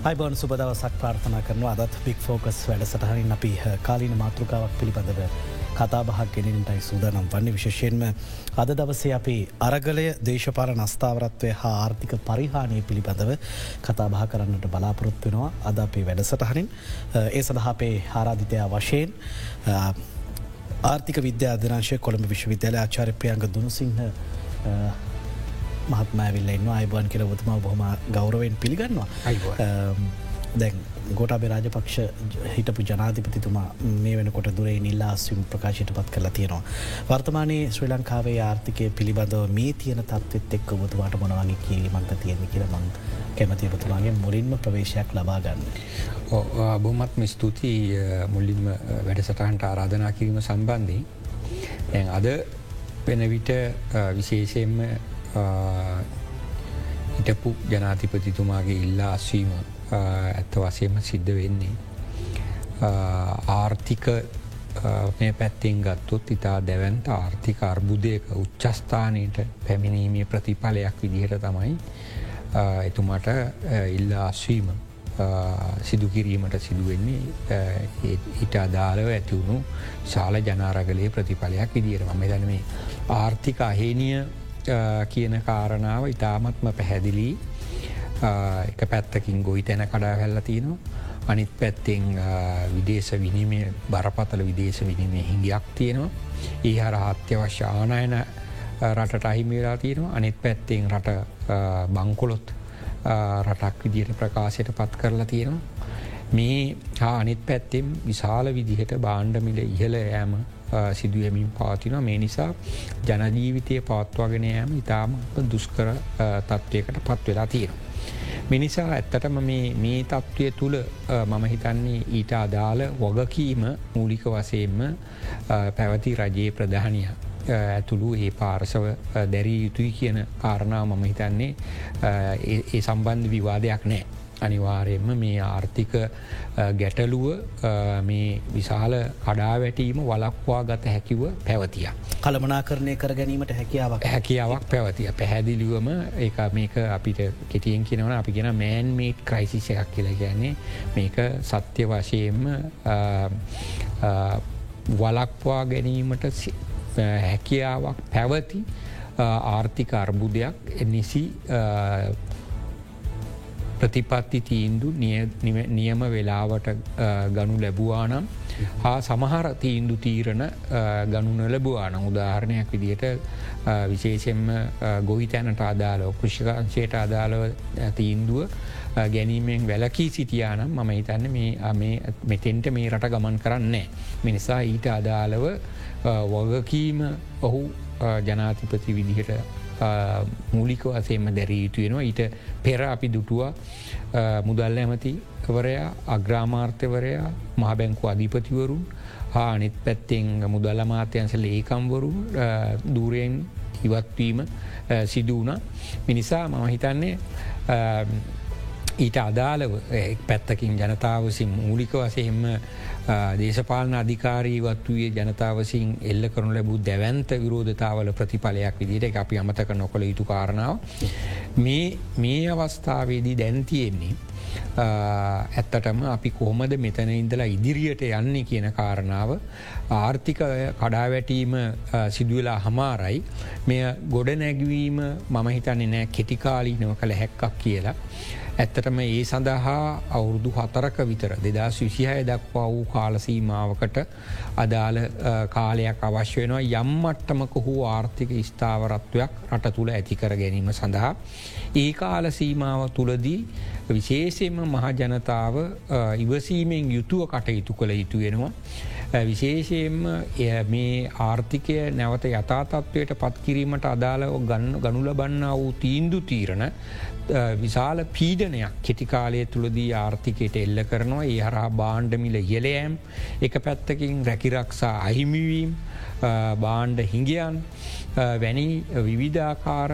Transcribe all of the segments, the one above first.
අයිබෝන් සුබදවසක් ප්‍රාර්ථනා කරනවා. අදත් පික් ෆෝකස් වැඩසටහනින් අපි කාලීන මාතෘකාවක් පිළිබඳව කතාබහක් ගෙනටයි සූදානම් වන්නේ. විශෂයෙන්ම අද දවසේ අපි අරගලය දේශපාල නස්ථාවරත්වය හා ආර්ථික පරිහානය පිළිබඳව කතාබහ කරන්නට බලාපොරොත් වෙනවා. අද අපේ වැඩසටහනින් ඒ සඳහාපේ ආරාධිතයා වශයෙන් ආර්ථික විද්‍යා අධනාශය කොළඹ විශ්වවිද්‍යාල ආචාරප්‍රයන්ග දුනුසිංහ මහත්මඇවිල්ල ඉන්න අයිබන් කියල ොතුම බොහම ගෞරවෙන් පිළිගන්නවා දැන් ගොටාබේ රාජපක්ෂ හිටපු ජනාධිපතිතුමා මේ වෙනකොට දුරේ නිල්ලා අස්විම් ප්‍රකාශයට පත් කරලා තියෙනවා. වර්තමානයේ ශ්‍රී ලංකාවේ ආර්ථිකය පිළිබඳව මේ තියෙන තත්වත් එක්ක බතුවාට මොනවගේ කිරීමන්ත තියෙන කියලමං කැමතිබතුමාගේ මුලින්ම ප්‍රවේශයක් ලබාගන්න. බොහමත්ම ස්තුතියි මුල්ලින්ම වැඩසටහන්ට ආරාධනා කිරීම සම්බන්ධී. අද වෙන විට විශේෂයෙන්ම හිටපු ජනාතිපතිතුමාගේ ඉල්ලා අස්වීම ඇත්ත වසයම සිද්ධ වෙන්නේ. ආර්ථික මේ පැත්තෙන් ගත්තොත් ඉතා දැවන්ත ආර්ථික අර්බුදයක උච්චස්ථානයට පැමිණීමේ ප්‍රතිඵලයක් විදිහට තමයි එතුමට ඉල්ලා අස්වීම සිදු කිරීමට සිදුවෙන්නේ හිට අදාළව ඇතිවුණු ශාල ජනාරගලයේ ප්‍රතිඵලයක් විදිරම මෙදැන මේ ආර්ථික අහේනිය කියන කාරණාව ඉතාමත්ම පැහැදිලී. එක පැත්තකින් ගොයි තැන කඩා හැල්ල තියෙනවා අනිත් පැත්තෙන් විදේශ විනිමේ බරපතල විදේශ විනිමේ හිඟයක් තියෙනවා ඒ හර අත්‍යවශ්‍ය ආනයන රටට අහිමිලා තියෙනවා අනිත් පැත්තෙන් රට බංකොලොත් රටක් විදියට ප්‍රකාශයට පත් කරලා තියෙනවා මේ හා අනිත් පැත්තෙම් විශාල විදිහට බාණ්ඩමිල ඉහල යෑම සිදුවමින් පවතින මේ නිසා ජනජීවිතය පවත්වාගෙන යෑම ඉතාම දුස්කර තත්ත්වයකට පත් වෙලා තියෙන. මිනිසා ඇත්තටම මේ තත්ත්වය තුළ මම හිතන්නේ ඊට අදාළ වගකීම මූලික වසයෙන්ම පැවති රජයේ ප්‍රධානය ඇතුළු ඒ පාර්සව දැරී යුතුයි කියන කාරණාව මම හිතන්නේ ඒ සම්බන්ධ විවාදයක් නෑ. අනිවාරයෙන්ම මේ ආර්ථික ගැටලුව මේ විශාල කඩා වැටීම වලක්වා ගත හැකිව පැවතිය. කළමනා කරණය කර ගැනීමට හැකියාවක් හැකියාවක් පැවතිය පැහැදිලිවම ඒ මේක අපිට කෙටියෙන් කිනවන අපි ගෙන මෑන් මේට් ක්‍රයිසිස එකක් කියල ගැන්නේ මේක සත්‍ය වශයෙන්ම වලක්වා ගැනීමට හැකියාවක් පැවති ආර්ථික අර්බුදයක් නිසි ප්‍රතිපත්ති තීන්දු නියම වෙලාවට ගනු ලැබවානම් හා සමහර තීන්දු තීරණ ගනු ලැබවාන උදාහරණයක් විදියට විශේෂෙන්ම ගොහි තැනට අදාලව කෘෂිකාංශයට අදාළව තීන්දුව ගැනීමෙන් වැලකී සිටියානම් මම හිතන්න මේ මෙතෙන්ට මේ රට ගමන් කරන්නේ. මිනිසා ඊට අදාළව වගකීම ඔහු ජනාතිපති විදිහට මූලික වසේම දැරී යුතුයෙනවා ඊට පෙර අපි දුටුවා මුදල් ඇමතිවරයා අග්‍රාමාර්ථවරයා මහබැංකු අධිපතිවරුන් හා අනිත් පැත්තෙන් මුදල්ල මාත්‍යන්ස ලේකම්වරු දූරයෙන් ඉවත්වීම සිදුවන මිනිසා මම හිතන්නේ ඊට අදාළව පැත්තකින් ජනතාවසින් මූලික වසයෙන්ම දේශපාලන අධිකාරීවත් වයේ ජනතාවසින් එල්ල කරනු ලැබූ දැවන්ත විරෝධතාවල ප්‍රතිඵලයක් විදිට අපි අමතක නොකළ යුතු කාරණාව. මේ අවස්ථාවේදී දැන්තියෙන්නේ. ඇත්තටම අපි කොහොමද මෙතන ඉඳලා ඉදිරියට යන්නේ කියන කාරණාව ආර්ථික කඩාවැටීම සිදුවලා හමාරයි මෙය ගොඩ නැගවීම මම හිතන්නේ නෑ කෙටිකාලී නව කළ හැක්කක් කියලා. ඇත්තටම ඒ සඳහා අවුරුදු හතරක විතර දෙදස් විසිහය දක්වා වූ කාලසීමාවකට අදාළ කාලයක් අවශ්‍ය වෙනවා යම්මට්ටමක හෝ ආර්ථික ස්ථාවරත්වයක් රට තුළ ඇතිකර ගැනීම සඳහා. ඒ කාලසීමාව තුළදී විශේෂයෙන්ම මහජනතාව ඉවසීමෙන් යුතුව කටයුතු කළ යුතු වෙනවා. විශේෂයෙන්ම මේ ආර්ථිකය නැවත යථතත්වයට පත්කිරීමට අදාළව ගන්න ගනු ලබන්න වූ තීන්දු තීරණ විශාල පීඩනයක් කෙටිකාලය තුළදී ආර්ථිකයට එල්ල කරනවා ඒ හරහා බාණ්ඩමිල ඉහලයෑම් එක පැත්තකින් රැකිරක්ෂා අහිමිවීම් බාණ්ඩ හිඟියන් වැනි විවිධාකාර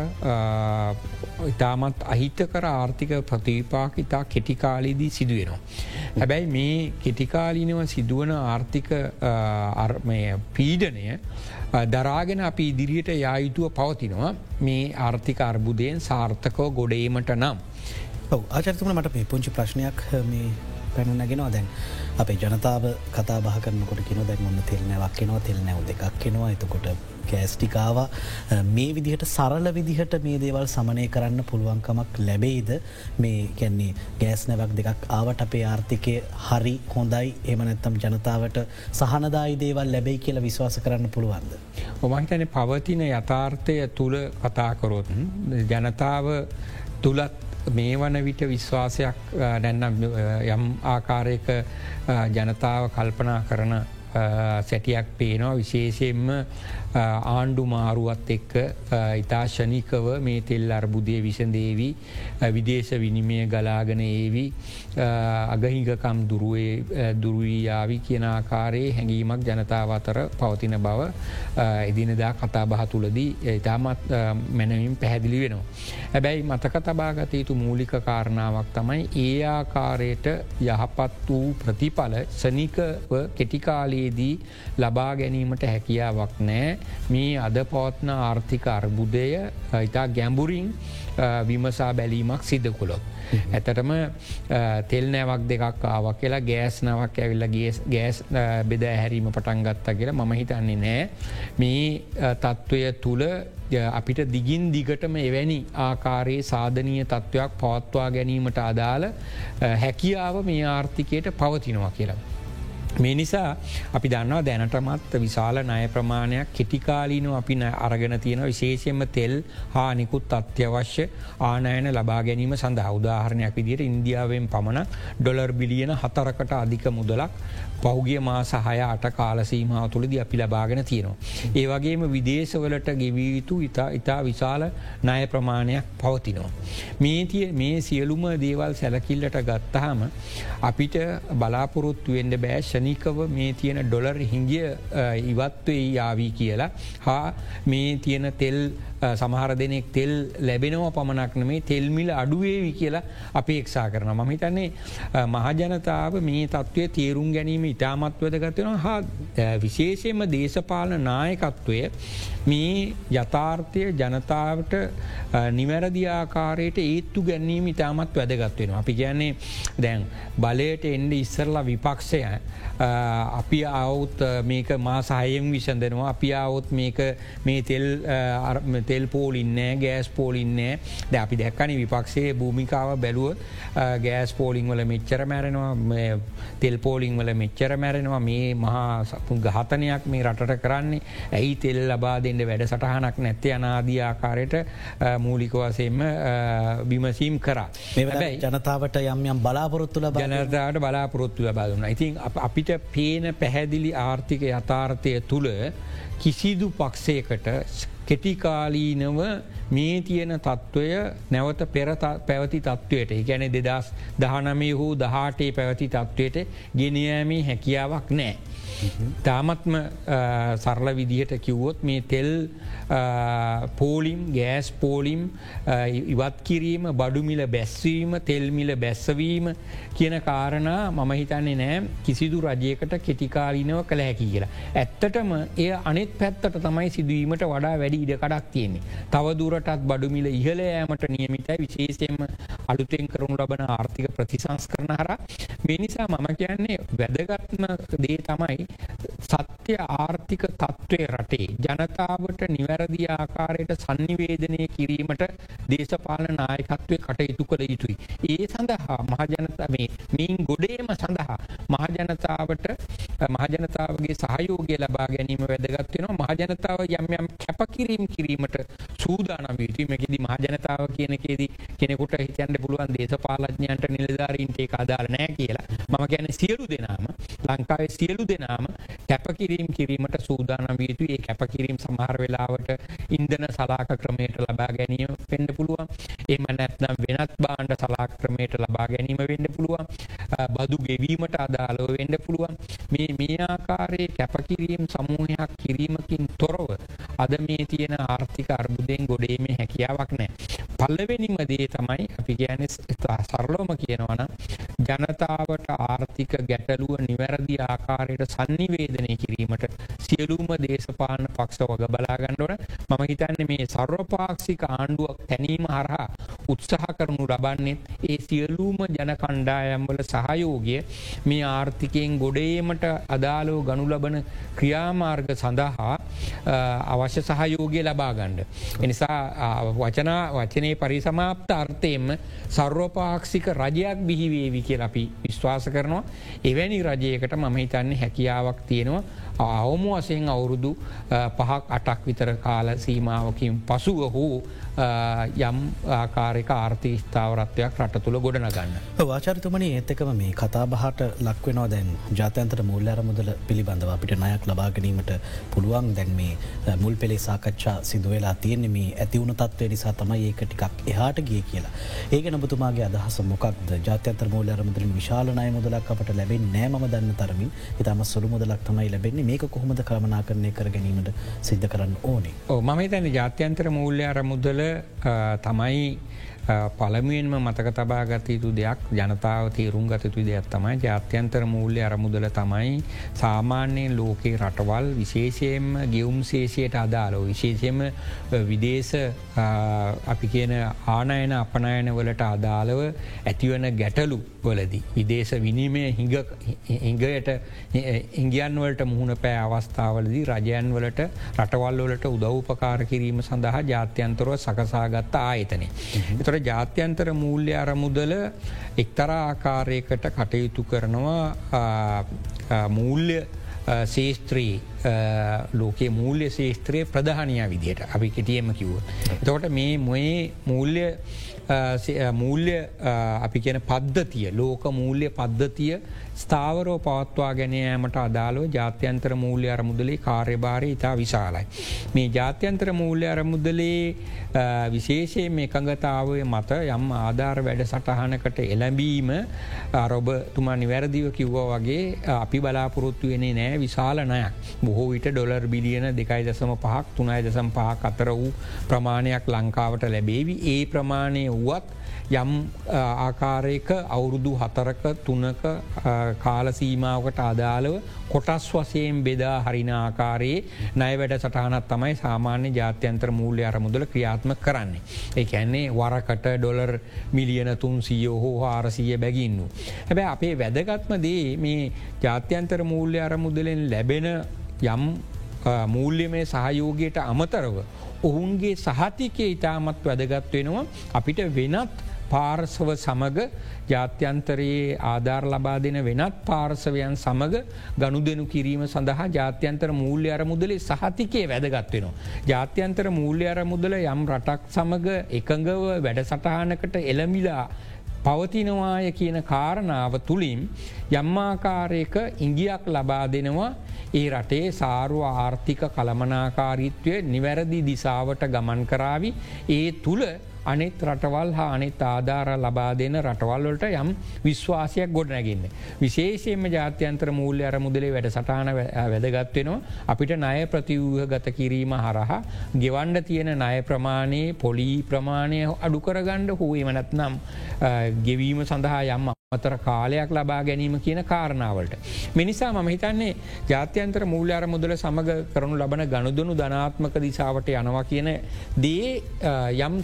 ඉතාමත් අහිතකර ආර්ථික ප්‍රතිපාක් ඉතා කෙටිකාලීදී සිදුවෙනවා. හැබැයි මේ කෙටිකාලීනව සිදුවන ආර්ථික පීඩනය දරාගෙන අපි ඉදිරියට යායුතුව පවතිනවා මේ ආර්ථික අර්බුදයෙන් සාර්ථකව ගොඩේමට නම්. ඔව ආචරිතුම මට මේ පුංචි ප්‍රශ්නයක් මේ පැන නැගෙනවා දැන් අපේ ජනතාව කතා බහ කරනකොට කින දැන් ඔන්න තෙල් නැවක් කෙනවා තෙල් නැව් දෙකක් කෙනවා එතකොට කෑස්ටිකාව මේ විදිහට සරල විදිහට මේ දේවල් සමනය කරන්න පුළුවන්කමක් ලැබෙයිද මේ කැන්නේ ගෑස් නැවක් දෙකක් ආවට අපේ ආර්ථිකය හරි හොඳයි එමනැත්තම් ජනතාවට සහනදායි දේවල් ලැබෙයි කියලා විශ්වාස කරන්න පුළුවන්ද. ඔමහිතන පවතින යථාර්ථය තුළ කතාකොරොත් ජනතාව තුළත් මේ වන විට විශ්වාසයක් නැන්නම් යම් ආකාරයක ජනතාව කල්පනා කරන සැටියක් පේනවා විශේෂයෙන්ම ආණ්ඩු මාරුවත් එක්ක ඉතාශනිකව මේ තෙල් අර්බුදය විසඳේවී. විදේශ විනිමය ගලාගෙන ඒවී. අගහිඟකම් දුරුවීයාවි කියන ආකාරයේ හැඟීමක් ජනතාව අතර පවතින බව එදිනදා කතා බහ තුළදී ඉතාමත් මැනවින් පැහැදිලි වෙනවා. හැබැයි මතක තබාගත යුතු මූලික කාරණාවක් තමයි ඒ ආකාරයට යහපත් වූ ප්‍රතිඵල සනිකව කෙටිකාලයේදී ලබා ගැනීමට හැකියාවක් නෑ. මේ අද පවත්න ආර්ථික අර්බුදය ඉතා ගැඹුරින් විමසා බැලීමක් සිද්ධ කොළොත්. ඇතටම තෙල් නෑවක් දෙකක් ආවක් කියලා ගෑස් නවක් ඇවිල්ල ගෑස් බෙද හැරීම පටන් ගත්තා කියලා මම හිතන්නේ නෑ මේ තත්ත්වය තුළ අපිට දිගින් දිගටම එවැනි ආකාරයේ සාධනීය තත්ත්වයක් පවත්වා ගැනීමට අදාළ හැකියාව මේ ආර්ථිකයට පවතිනවා කියලා. මේ නිසා අපි දන්නවා දැනටමත් විශාල ණය ප්‍රමාණයක් කෙටිකාලීනව අපි අරගෙන තියෙන විශේෂයෙන්ම තෙල් හා නිකුත් අත්‍යවශ්‍ය ආනයන ලබා ගැනීම සඳහා. උදාහරණයක් විදිට ඉන්දියාවෙන් පමණ ඩොලර් බිලියන හතරකට අධික මුදලක් පෞගිය මාස හය අට කාලසීමාව තුළද අපි ලබාගෙන තියෙනවා. ඒ වගේම විදේශවලට ගෙවීතු ඉතා ඉතා විශාල ණය ප්‍රමාණයක් පවතිනවා. මේතිය මේ සියලුම දේවල් සැලකිල්ලට ගත්තහම අපිට බලාපොරොත්තු වෙන්ඩ බෑ ෂනිකව මේ තියෙන ඩොලර් හිංගිය ඉවත්වේ යාවී කියලා හා මේ තියෙන තෙල් සමහර දෙනෙක් තෙල් ලැබෙනව පමණක් නෙමේ තෙල්මිල අඩුවේවි කියලා අපි එක්සා කරන ම හිතන්නේ මහජනතාව මේ තත්ත්වය තේරුම් ගැනීම ඉතාමත් වැදගත්වෙන හා විශේෂයෙන්ම දේශපාලන නායකත්වය මේ යථාර්ථය ජනතාවට නිවැරදි ආකාරයට ඒත්තු ගැනීම ඉතාමත් වැදගත්වෙන. අපි ගැන්නේ දැන් බලයට එන්ඩ ඉස්සරලා විපක්ෂය අපි අවුත් මේක මාසාහයෙන් විසඳනවා අපි අවුත් මේක මේ තෙල් තෙල් පෝලින්නෑ ගෑස් පෝලින්නෑ ද අපි දැක්කන විපක්ෂයේ භූමිකාව බැලුවොත් ගෑස් පෝලිං වල මෙච්චර මැරෙනවා තෙල් පෝලිං වල මෙච්චර මැරෙනවා. මේ මහා සපු ගහතනයක් මේ රටට කරන්නේ. ඇයි තෙල් ලබා දෙන්න වැඩ සටහනක් නැත්තේ? අනාදී ආකාරයට මූලිකවසයෙන්ම බිමසීම් කරා. ජනතාවට යම් යම් බලාපොරොත්තු ලබ ජනතාවට බලාපොරොත්තු ලබාදුන්න. ඉතින් අපිට පේන පැහැදිලි ආර්ථික යථාර්ථය තුළ කිසිදු පක්ෂයකට කෙටිකාලීනව මේ තියෙන තත්ත්වය නැවත පෙර පැවති තත්ත්වයට ගැන දෙදස් දහනමය හෝ දහටේ පැවති තත්ත්වයට ගෙනයෑමේ හැකියාවක් නෑ. තාමත්ම සරල විදිහට කිව්වොත් මේ තෙල් පෝලිම් ගෑස් පෝලිම් ඉවත් කිරීම බඩුමිල බැස්වීම තෙල්මිල බැස්සවීම කියන කාරණා මම හිතන්නේ නෑ කිසිදු රජයකට කෙටිකාලීනව කළ හැකි කියලා. ඇත්තටම එය අනෙත් පැත්තට තමයි සිදුවීමට වඩා වැඩි ඉඩ කඩක් තියෙන්නේ. තවදුරටත් බඩුමිල ඉහල ෑමට නියමිතයි විශේෂයෙන්ම අලුතෙන් කරුණු ලබන ආර්ථික ප්‍රතිසංස් කරන හර මේ නිසා මම කියන්නේ වැදගත්ම දේ තමයි සත්‍ය ආර්ථික තත්ත්වය රටේ ජනතාවට නිවැරදි ආකාරයට සන්නිවේදනය කිරීමට දේශපාලන නායකත්වය කටයුතු කළ යුතුයි. ඒ සඳහා මහජනත මේ මින් ගොඩේම සඳහා මහජනතාවට මහජනතාවගේ සහයෝගය ලබා ගැනීම වැදගත්වෙනවා මහජනතාව යම් යම් කැපකිරීම් කිරීමට සූදානම් යුතුමකිදි මහජනතාව කියනකේදී කෙනෙකුට හිතන්ට පුළුවන් දේශපාලඥයන්ට නිලධාරීන්ට ඒ අදාල නෑ කියලා. මම ගැන සියලු දෙනාම ලංකාවේ සියලු දෙනාම කැපකිරීම් කිරීමට සූදානම් වියතු ඒ කැපකිරීම් සමහර වෙලාවට ඉන්දන සලාක ක්‍රමයට ලබා ගැනීම පෙන්ඩ පුළුවන්. එම නැත්නම් වෙනත් බාණ්ඩ සලාක් ක්‍රමයට ලබා ගැනීම වෙන්න පුළුවන්. බදු ගෙවීමට අදාලෝ වෙන්න පුළුවන්. මේ මේ ආකාරයේ කැපකිරීම් සමූහයක් කිරීමකින් තොරව අද මේ තියෙන ආර්ථික අර්බුදයෙන් ගොඩේමේ හැකියාවක් නෑ. පල්ලවෙනිම දේ තමයි අපි ගැන සරලෝම කියනවන ජනතාවට ආර්ථික ගැටලුව නිවැරදි ආකාරයට සන්නිවේදනය කිරීමට සියලුම දේශපාන පක්ෂ වග බලාගණ්ඩුවන මම හිතන්න මේ සර්වපාක්ෂික ආණ්ඩුවක් තැනීම හරහා උත්සාහ කරනු ලබන්නෙත් ඒ සියලූම ජන කණ්ඩායම්වල සහයෝගය මේ ආර්ථිකයෙන් ගොඩේමට අදාලෝ ගනු ලබන ක්‍රියාමාර්ග සඳහා අවශ්‍ය සහයෝගය ලබාගණ්ඩ. එනිසා වචනා වචනය පරිසමාප්ත අර්ථයෙන්ම සර්වපාක්ෂික රජයක් බිහිවේවි කිය අපි විශ්වාස කරනවා එවැනි රජයකට මම හිතන්නේ හැකියාවක් තියෙනවා. අවම වසයෙන් අවුරුදු පහක් අටක් විතර කාල සීමාවකින් පසුව හෝ යම් ආකාරක ආර්ථී ස්ථාවරත්වයක් රට තුළ ගොඩන ගන්න. වාචරිතුමනි ඒත්තකම මේ කතා බහට ලක්වෙනවා දැන් ජාතන්තර මුල්ල අරමුදල පිළිබඳව අපිට නයක් ලබාගැනීමට පුළුවන්. දැන් මේ මුල් පෙළේ සාකච්ඡා සිදුවෙලා තියෙන්නේ මේ ඇතිවුණ තත්වය නිසා තමයි ඒක ටිකක් එහාට ගිය කියලා. ඒක නබතුමාගේ අදහස මොකක්ද? ජාත්‍යන්තර මූල අරමුදලින් විශාලනය මුදලක් අපට ලැබෙන් නෑම දන්න තරමින්. ඉතාම සුළු මුදලක් තමයි ලැබෙන්නේ. මේක කොහොමද කමනා කරණය කර ගැනීමට සිද්ධ කරන්න ඕනේ. ඕ මම තැන ජාත්‍යන්තර මූල්‍ය අරමුදල තමයි පළමුුවෙන්ම මතක තබාගත යුතු දෙයක් ජනතාව තේරුම් ගතතු දෙයක් තමයි ජාත්‍යන්තර මූල්‍ය අරමුදල තමයි සාමාන්‍යයෙන් ලෝකයේ රටවල් විශේෂයෙන්ම ගියවුම් සේෂයට අදාලෝ විශේෂයෙන්ම විදේශ අපි කියන ආනයන අපනයන වලට අදාළව ඇතිවන ගැටලු වලදී. විදේශ විනීමය හිඟයට ඉංගියන්වලට මුහුණ පෑ අවස්ථාවලදී රජයන් වලට රටවල් වලට උදව්පකාර කිරීම සඳහා ජාත්‍යන්තරව සකසාගත්ත ආයතනය. එතොට ජාත්‍යන්තර මූල්‍ය අරමුදල එක්තරා ආකාරයකට කටයුතු කරනවා මූල්‍ය ශේස්ත්‍රී ලෝකයේ මූල්‍ය ශේස්ත්‍රයේ ප්‍රධානය විදියට අපි කෙටියම කිව්ව. එතකොට මේ මොයේ මූල්‍ය මූල්‍ය අපි කියන පද්ධතිය ලෝක මූල්‍ය පද්ධතිය ස්ථාවරෝ පවත්වා ගැනෑමට අදාළව ජාත්‍යන්තර මූල්‍ය අරමුදලේ කාර්යභාරය ඉතා විශාලයි. මේ ජාත්‍යන්තර මූල්‍ය අරමුදලේ විශේෂයෙන් මේ එකඟතාවය මත යම් ආධාර වැඩ සටහනකට එළැබීම අරොබ තුමා නිවැරදිව කිව්වා වගේ අපි බලාපොරොත්තු වෙනේ නෑ විශාල නයක්. බොහෝ විට ඩොලර් බිලියන දෙකයි දසම පහක් තුනයි දසම් පහක් අතර වූ ප්‍රමාණයක් ලංකාවට ලැබේවි ඒ ප්‍රමාණය වුවත් යම් ආකාරයක අවුරුදු හතරක තුනක කාලසීමාවකට අදාළව කොටස් වසයෙන් බෙදා හරින ආකාරයේ නය වැඩ සටහනත් තමයි සාමාන්‍ය ජාත්‍යන්ත්‍ර මූල්‍ය අරමුදල ක්‍රියාත්ම කරන්නේ. ඒ ඇන්නේ වරකට ඩොලර් මිලියන තුන් සීයෝ හෝ හාරසීය බැගින්නු. හැබැ අපේ වැදගත්ම දේ මේ ජාත්‍යන්තර මූල්‍ය අරමුදලෙන් ලැබෙන යම් මූල්‍යමය සහයෝගයට අමතරව ඔවුන්ගේ සහතිකය ඉතාමත් වැදගත් වෙනවා අපිට වෙනත් පාර්සව සමග ජාත්‍යන්තරයේ ආධාර ලබා දෙන වෙනත් පාර්සවයන් සමඟ ගණු දෙනු කිරීම සඳහා ජාත්‍යන්තර මූල්‍ය අරමුදලේ සහතිකය වැදගත්වෙනවා. ජාත්‍යන්තර මූල්‍ය අරමුදල යම් රටක් සමඟ එකඟව වැඩ සටහනකට එළමිලා පවතිනවාය කියන කාරණාව තුළින් යම්මාකාරයක ඉංගියක් ලබා දෙනවා. ඒ රටේ සාරුව ආර්ථික කළමනාකාරීත්වය නිවැරදි දිසාවට ගමන් කරාවි ඒ තුළ අනෙත් රටවල් හා අනෙත් ආධාර ලබා දෙන රටවල්වලට යම් විශ්වාසයක් ගොඩ නැගන්න. විශේෂයෙන්ම ජාත්‍යන්ත්‍ර මූල්‍ය අර මුදලේ වැඩ සටාන වැදගත්වෙනවා අපිට ණය ප්‍රතිවූහ ගත කිරීම හරහා ගෙවන්ඩ තියෙන ණය ප්‍රමාණයේ පොලී ප්‍රමාණය අඩු කරගණ්ඩ හෝ එමනත් නම් ගෙවීම සඳහා යම් අතර කාලයක් ලබා ගැනීම කියන කාරණාවලට. මිනිසා මම හිතන්නේ ජාත්‍යන්තර මූල්‍යාර මුදල සමඟ කරනු ලබන ගණුදනු ධනාත්මක දිසාවට යනවා කියන දේ යම්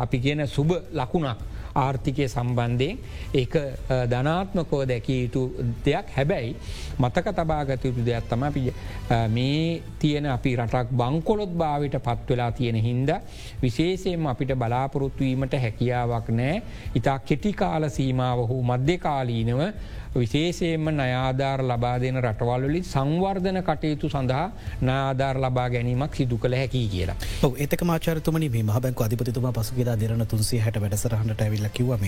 අපි කියන සුබ ලකුණක් ආර්ථිකය සම්බන්ධයෙන්. ඒක ධනාත්මකෝ දැකිය යුතු දෙයක්. හැබැයි මතක තබාගත යුතු දෙයක් තම අපි මේ තියෙන අපි රටක් බංකොලොත් භාවිට පත්වෙලා තියෙන හින්ද විශේෂයෙන් අපිට බලාපොරොත්තුවීමට හැකියාවක් නෑ ඉතා කෙටිකාල සීමාව හෝ මධ්‍යකාලීනව විශේෂයෙන්ම නයාධාර ලබා දෙන රටවල්ලි සංවර්ධන කටයුතු සඳහා නාධාර ලබා ගැනීමක් සිදු කළ හැකි කියලා. ඒක මාචරතුමනි මේ මහබැංක අධිපතිතුම පසුගේදා දෙරන තුන්සේ හැට වැඩසරහට ඇවිල්ල කිවම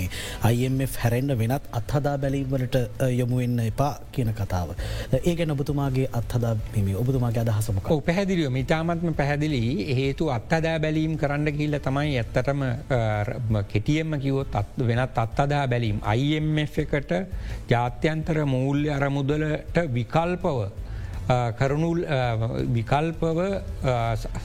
IMF හැරෙන්න්න වෙනත් අත්හදා බැලීමට යොමුවෙන්න එපා කියන කතාව. ඒක නොබතුමාගේ අත්හදා මෙම ඔබතුමාගේ අදහසමක පැහැදිලියෝ මිතාමත්ම පැහැදිලි හේතු අත්හදා බැලීම් කරන්න කිල්ල තමයි ඇත්තටම කෙටියෙන්ම කිවොත් වෙනත් අත්හදා බැලීම් IMF එකට ජාත ජාත්‍යන්තර මූල්‍ය අරමුදලට විකල්පව කරුණු විකල්පව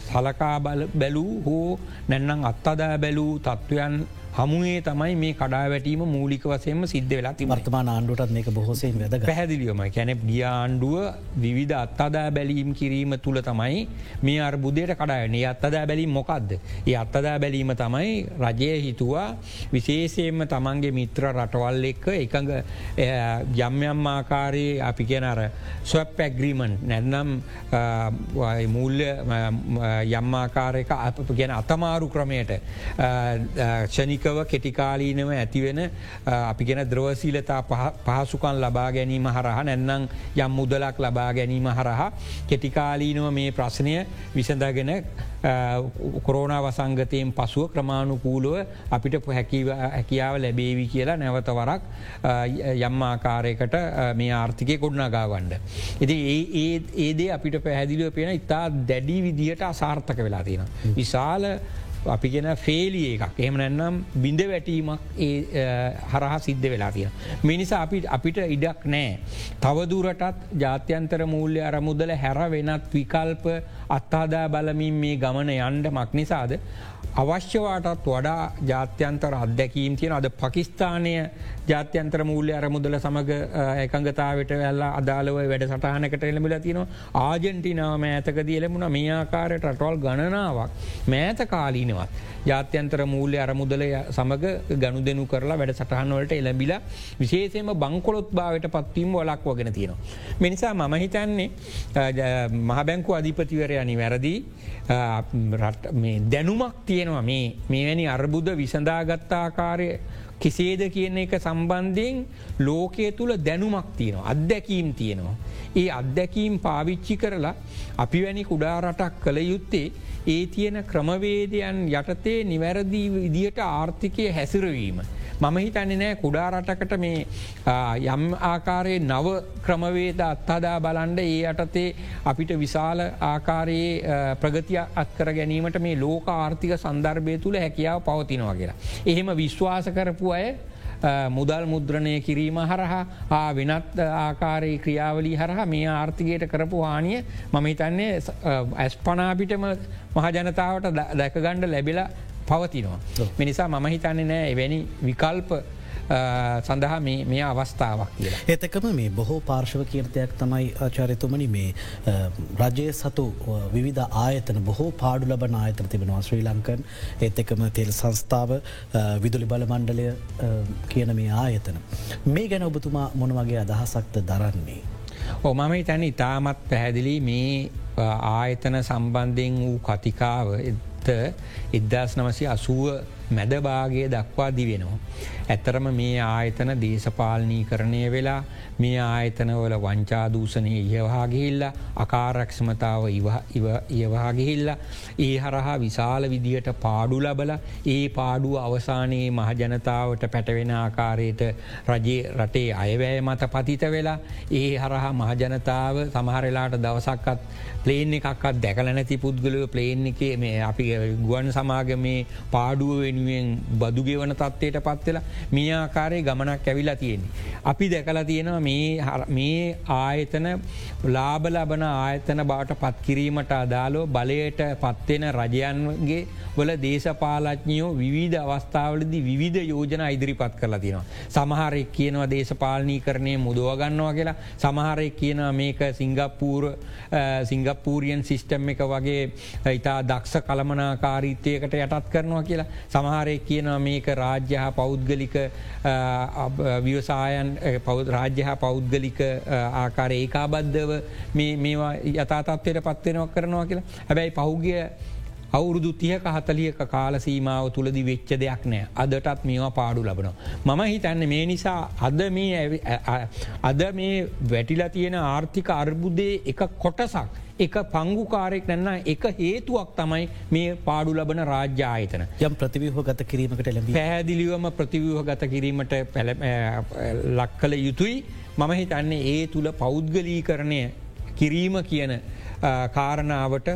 සලකා බැලූ හෝ නැන්නම් අත්තදා බැලූ තත්ත්වයන් හමුවේ තමයි මේ කඩා වැටීම මූලික වසයම සිද්ධ වෙලා වර්තමාන ආණ්ඩුවටත් මේක බොහෝසයෙන් වැද පැහැදිලියම කැන ගියාණ්ඩුව විවිධ අත්තදා බැලීම් කිරීම තුළ තමයි මේ අර්බුදයට කඩායන අත්තදා බැලීම මොකක්ද. ඒ අත්තදා බැලීම තමයි රජය හිතුවා විශේෂයෙන්ම තමන්ගේ මිත්‍ර රටවල් එක්ක එකඟ යම්යම් ආකාරයේ අපි කියන අර ස්වප් ඇග්‍රීමන් නැන්නම් මූල්‍ය යම්මාකාරයක අප ගැන අතමාරු ක්‍රමයට ක්ෂණිකව කෙටිකාලීනව ඇතිවෙන අපි ගෙන ද්‍රවසීලතා පහසුකන් ලබා ගැනීම හරහ නැන්නම් යම් මුදලක් ලබා ගැනීම හරහා කෙටිකාලීනව මේ ප්‍රශ්නය විසඳගෙන කොරෝණ වසංගතයෙන් පසුව ක්‍රමාණුකූලුව අපිට හැකියාව ලැබේවි කියලා නැවත වරක් යම් ආකාරයකට මේ ආර්ථිකය ගොඩ්නගාවන්ඩ. ඉති ඒදේ අපිට පැහැදිලිව පෙන ඉතා දැඩි විදිහට අසාර්ථක වෙලා තියෙන. විශාල අපි ගෙන ෆේලිය එකක් එහම නැන්නම් බිඳ වැටීමක් ඒ හරහා සිද්ධ වෙලා තියෙන. මිනිසා අපි අපිට ඉඩක් නෑ. තවදුරටත් ජාත්‍යන්තර මූල්‍ය අරමුදල හැර වෙනත් විකල්ප අත්තාදා බලමින් මේ ගමන යන්ඩ මක් නිසාද අවශ්‍යවාටත් වඩා ජාත්‍යන්තර අත්දැකීම් තියෙන අද පකිස්ථානය ජාත්‍යන්ත්‍ර මූල්‍ය අරමුදල සමඟ එකඟතාවට ඇල්ලා අදාළව වැඩ සටහනකට එළමිල තිනවා ආජෙන්ටිනාව මෑතකද එලමුණ මේ ආකාරයට රටවල් ගණනාවක් මෑත කාලීනවත්. ජාත්‍යන්තර මූල්‍ය අරමුදල සමඟ ගණු දෙනු කරලා වැඩ සටහන්වලට එළබිල විශේෂයම බංකොලොත් භාවට පත්වීම වලක් වගෙන තියෙනවා. මිනිසා මම හිතන්නේ මහබැංකු අධිපතිවරය අනිවැරදි දැනුමක් තියෙනවා මේ මේවැනි අර්බුද විසඳාගත්තාකාරය කෙසේද කියන එක සම්බන්ධයෙන් ලෝකයේ තුළ දැනුමක් තියෙනවා අත්දැකීම් තියෙනවා. ඒ අත්දැකීම් පාවිච්චි කරලා අපි වැනි කුඩා රටක් කළ යුත්තේ ඒ තියෙන ක්‍රමවේදයන් යටතේ නිවැරදිී විදියට ආර්ථිකය හැසිරවීම. මම හිතන්නේ නෑ කුඩා රටකට මේ යම් ආකාරයේ නව ක්‍රමවේද අත්හදා බලන්ඩ ඒ අටතේ අපිට විශාල ආකාරයේ ප්‍රගතිය අත්කර ගැනීමට මේ ලෝක ආර්ථික සන්දර්භය තුළ හැකියාව පවතිනවා කියලා. එහෙම විශ්වාස කරපු අය මුදල් මුද්‍රණය කිරීම හරහා වෙනත් ආකාරයේ ක්‍රියාවලී හරහා මේ ආර්ථිකයට කරපු හානිය මම හිතන්නේ ඇස් පනාපිටම මහජනතාවට දැකගණ්ඩ ලැබිලා පවතිනවා. මිනිසා මම හිතන්නේ නෑ එවැනි විකල්ප සඳහා මේ අවස්ථාවක් කියලා. එතකම මේ බොහෝ පාර්ශව කීර්තයක් තමයි ආචාරයතුමනි මේ රජය සතු විවිධ ආයතන බොහෝ පාඩු ලබන ආයතන තිබෙනවා ශ්‍රී ලංකන් ඒත් එකම තෙල් සංස්ථාව විදුලි බල මණ්ඩලය කියන මේ ආයතන. මේ ගැන ඔබතුමා මොනවගේ අදහසක්ද දරන්නේ. ඕ මම තැන ඉතාමත් පැහැදිලි මේ ආයතන සම්බන්ධයෙන් වූ කතිකාව එදදාස් නමසි අසුව මැදභාගය දක්වා දිවෙනවා. ඇත්තරම මේ ආයතන දේශපාලනී කරණය වෙලා මේ ආයතනවල වංචාදූසනය ඉහවාගිහිල්ල අකාරක්ෂමතාව ඉවවාගිහිල්ල ඒ හරහා විශාල විදියට පාඩු ලබල ඒ පාඩුව අවසානයේ මහජනතාවට පැටවෙන ආකාරයට රජයේ රටේ අයවැය මත පතිත වෙලා ඒ හරහා මහජනතාව සමහරලාට දවසක්කත් ප්ලේන් එකක්ත් දැකල නැති පුද්ගලව ප්ලේන් එක මේ අපි ගුවන් සමාගමේ පාඩුව වෙනුවෙන් බදුගෙවන තත්වයට පත්වෙලා මේ ආකාරය ගමනක් ඇවිලා තියෙන්නේ. අපි දැකලා තියෙනවා මේ ආයතන ලාබ ලබන ආයතන බවට පත්කිරීමට අදාලෝ බලයට පත්වෙන රජයන්ගේ වල දේශපාලඥයෝ විවිධ අවස්ථාවලදි විධ යෝජන ඉදිරිපත් කරලා තියෙනවා. සමහරෙක් කියනවා දේශපාලනී කරණය මුදුවගන්නවා කියලා සමහරෙක් කියනවා මේක සිංගප්පූර සිංගප්පූරියන් සිිස්ටම් එක වගේ ඉතා දක්ෂ කළමනාකාරීත්වයකට යටත් කරනවා කියලා සමහරෙක් කියනවා මේක රාජ්‍ය හා පෞද්ගලික විවසායන් රාජ්‍ය හා පෞද්ගලික ආකාර ඒකාබද්ධව මේවා යථතත්වයට පත්වෙනවක් කරනවා කියලා. හැබැයි පහුගිය අවුරුදු තියක හතලියක කාල සීමාව තුළදි වෙච්ච දෙයක් නෑ. අදටත් මේවා පාඩු ලබනවා. මම හිතන්න මේ නිසා අද මේ අද මේ වැටිලා තියෙන ආර්ථික අර්බුදේ එක කොටසක් එක පංගුකාරෙක් නැන්න එක හේතුවක් තමයි මේ පාඩු ලබන රාජ්‍යායතන යම් ප්‍රතිවිහ ගත කිරීමකට ලැබ. පැහැදිලිවම ප්‍රතිවිහ ගත කිරීමට ලක් කළ යුතුයි. මම හිතන්නේ ඒ තුළ පෞද්ගලී කරණය කිරීම කියන කාරණාවට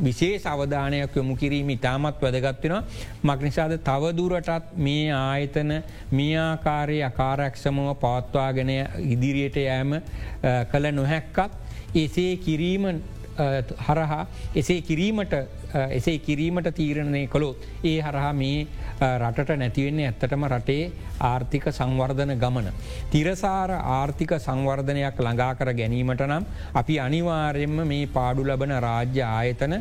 විශේෂ අවධානයක් යොමු කිරීම ඉතාමත් වැදගත්වෙනවා මක්නිසාද තවදුරටත් මේ ආයතන මියාකාරය අකාරක්ෂමව පවත්වාගෙන ඉදිරියට යෑම කළ නොහැක්කත් එසේ කිරීම හරහා එසේ කිරීමට එසේ කිරීමට තීරණය කළොත් ඒ හරහා මේ රටට නැතිවෙන්නේ ඇත්තටම රටේ ආර්ථික සංවර්ධන ගමන. තිරසාර ආර්ථික සංවර්ධනයක් ළඟා කර ගැනීමට නම් අපි අනිවාර්යෙන්ම මේ පාඩු ලබන රාජ්‍ය ආයතන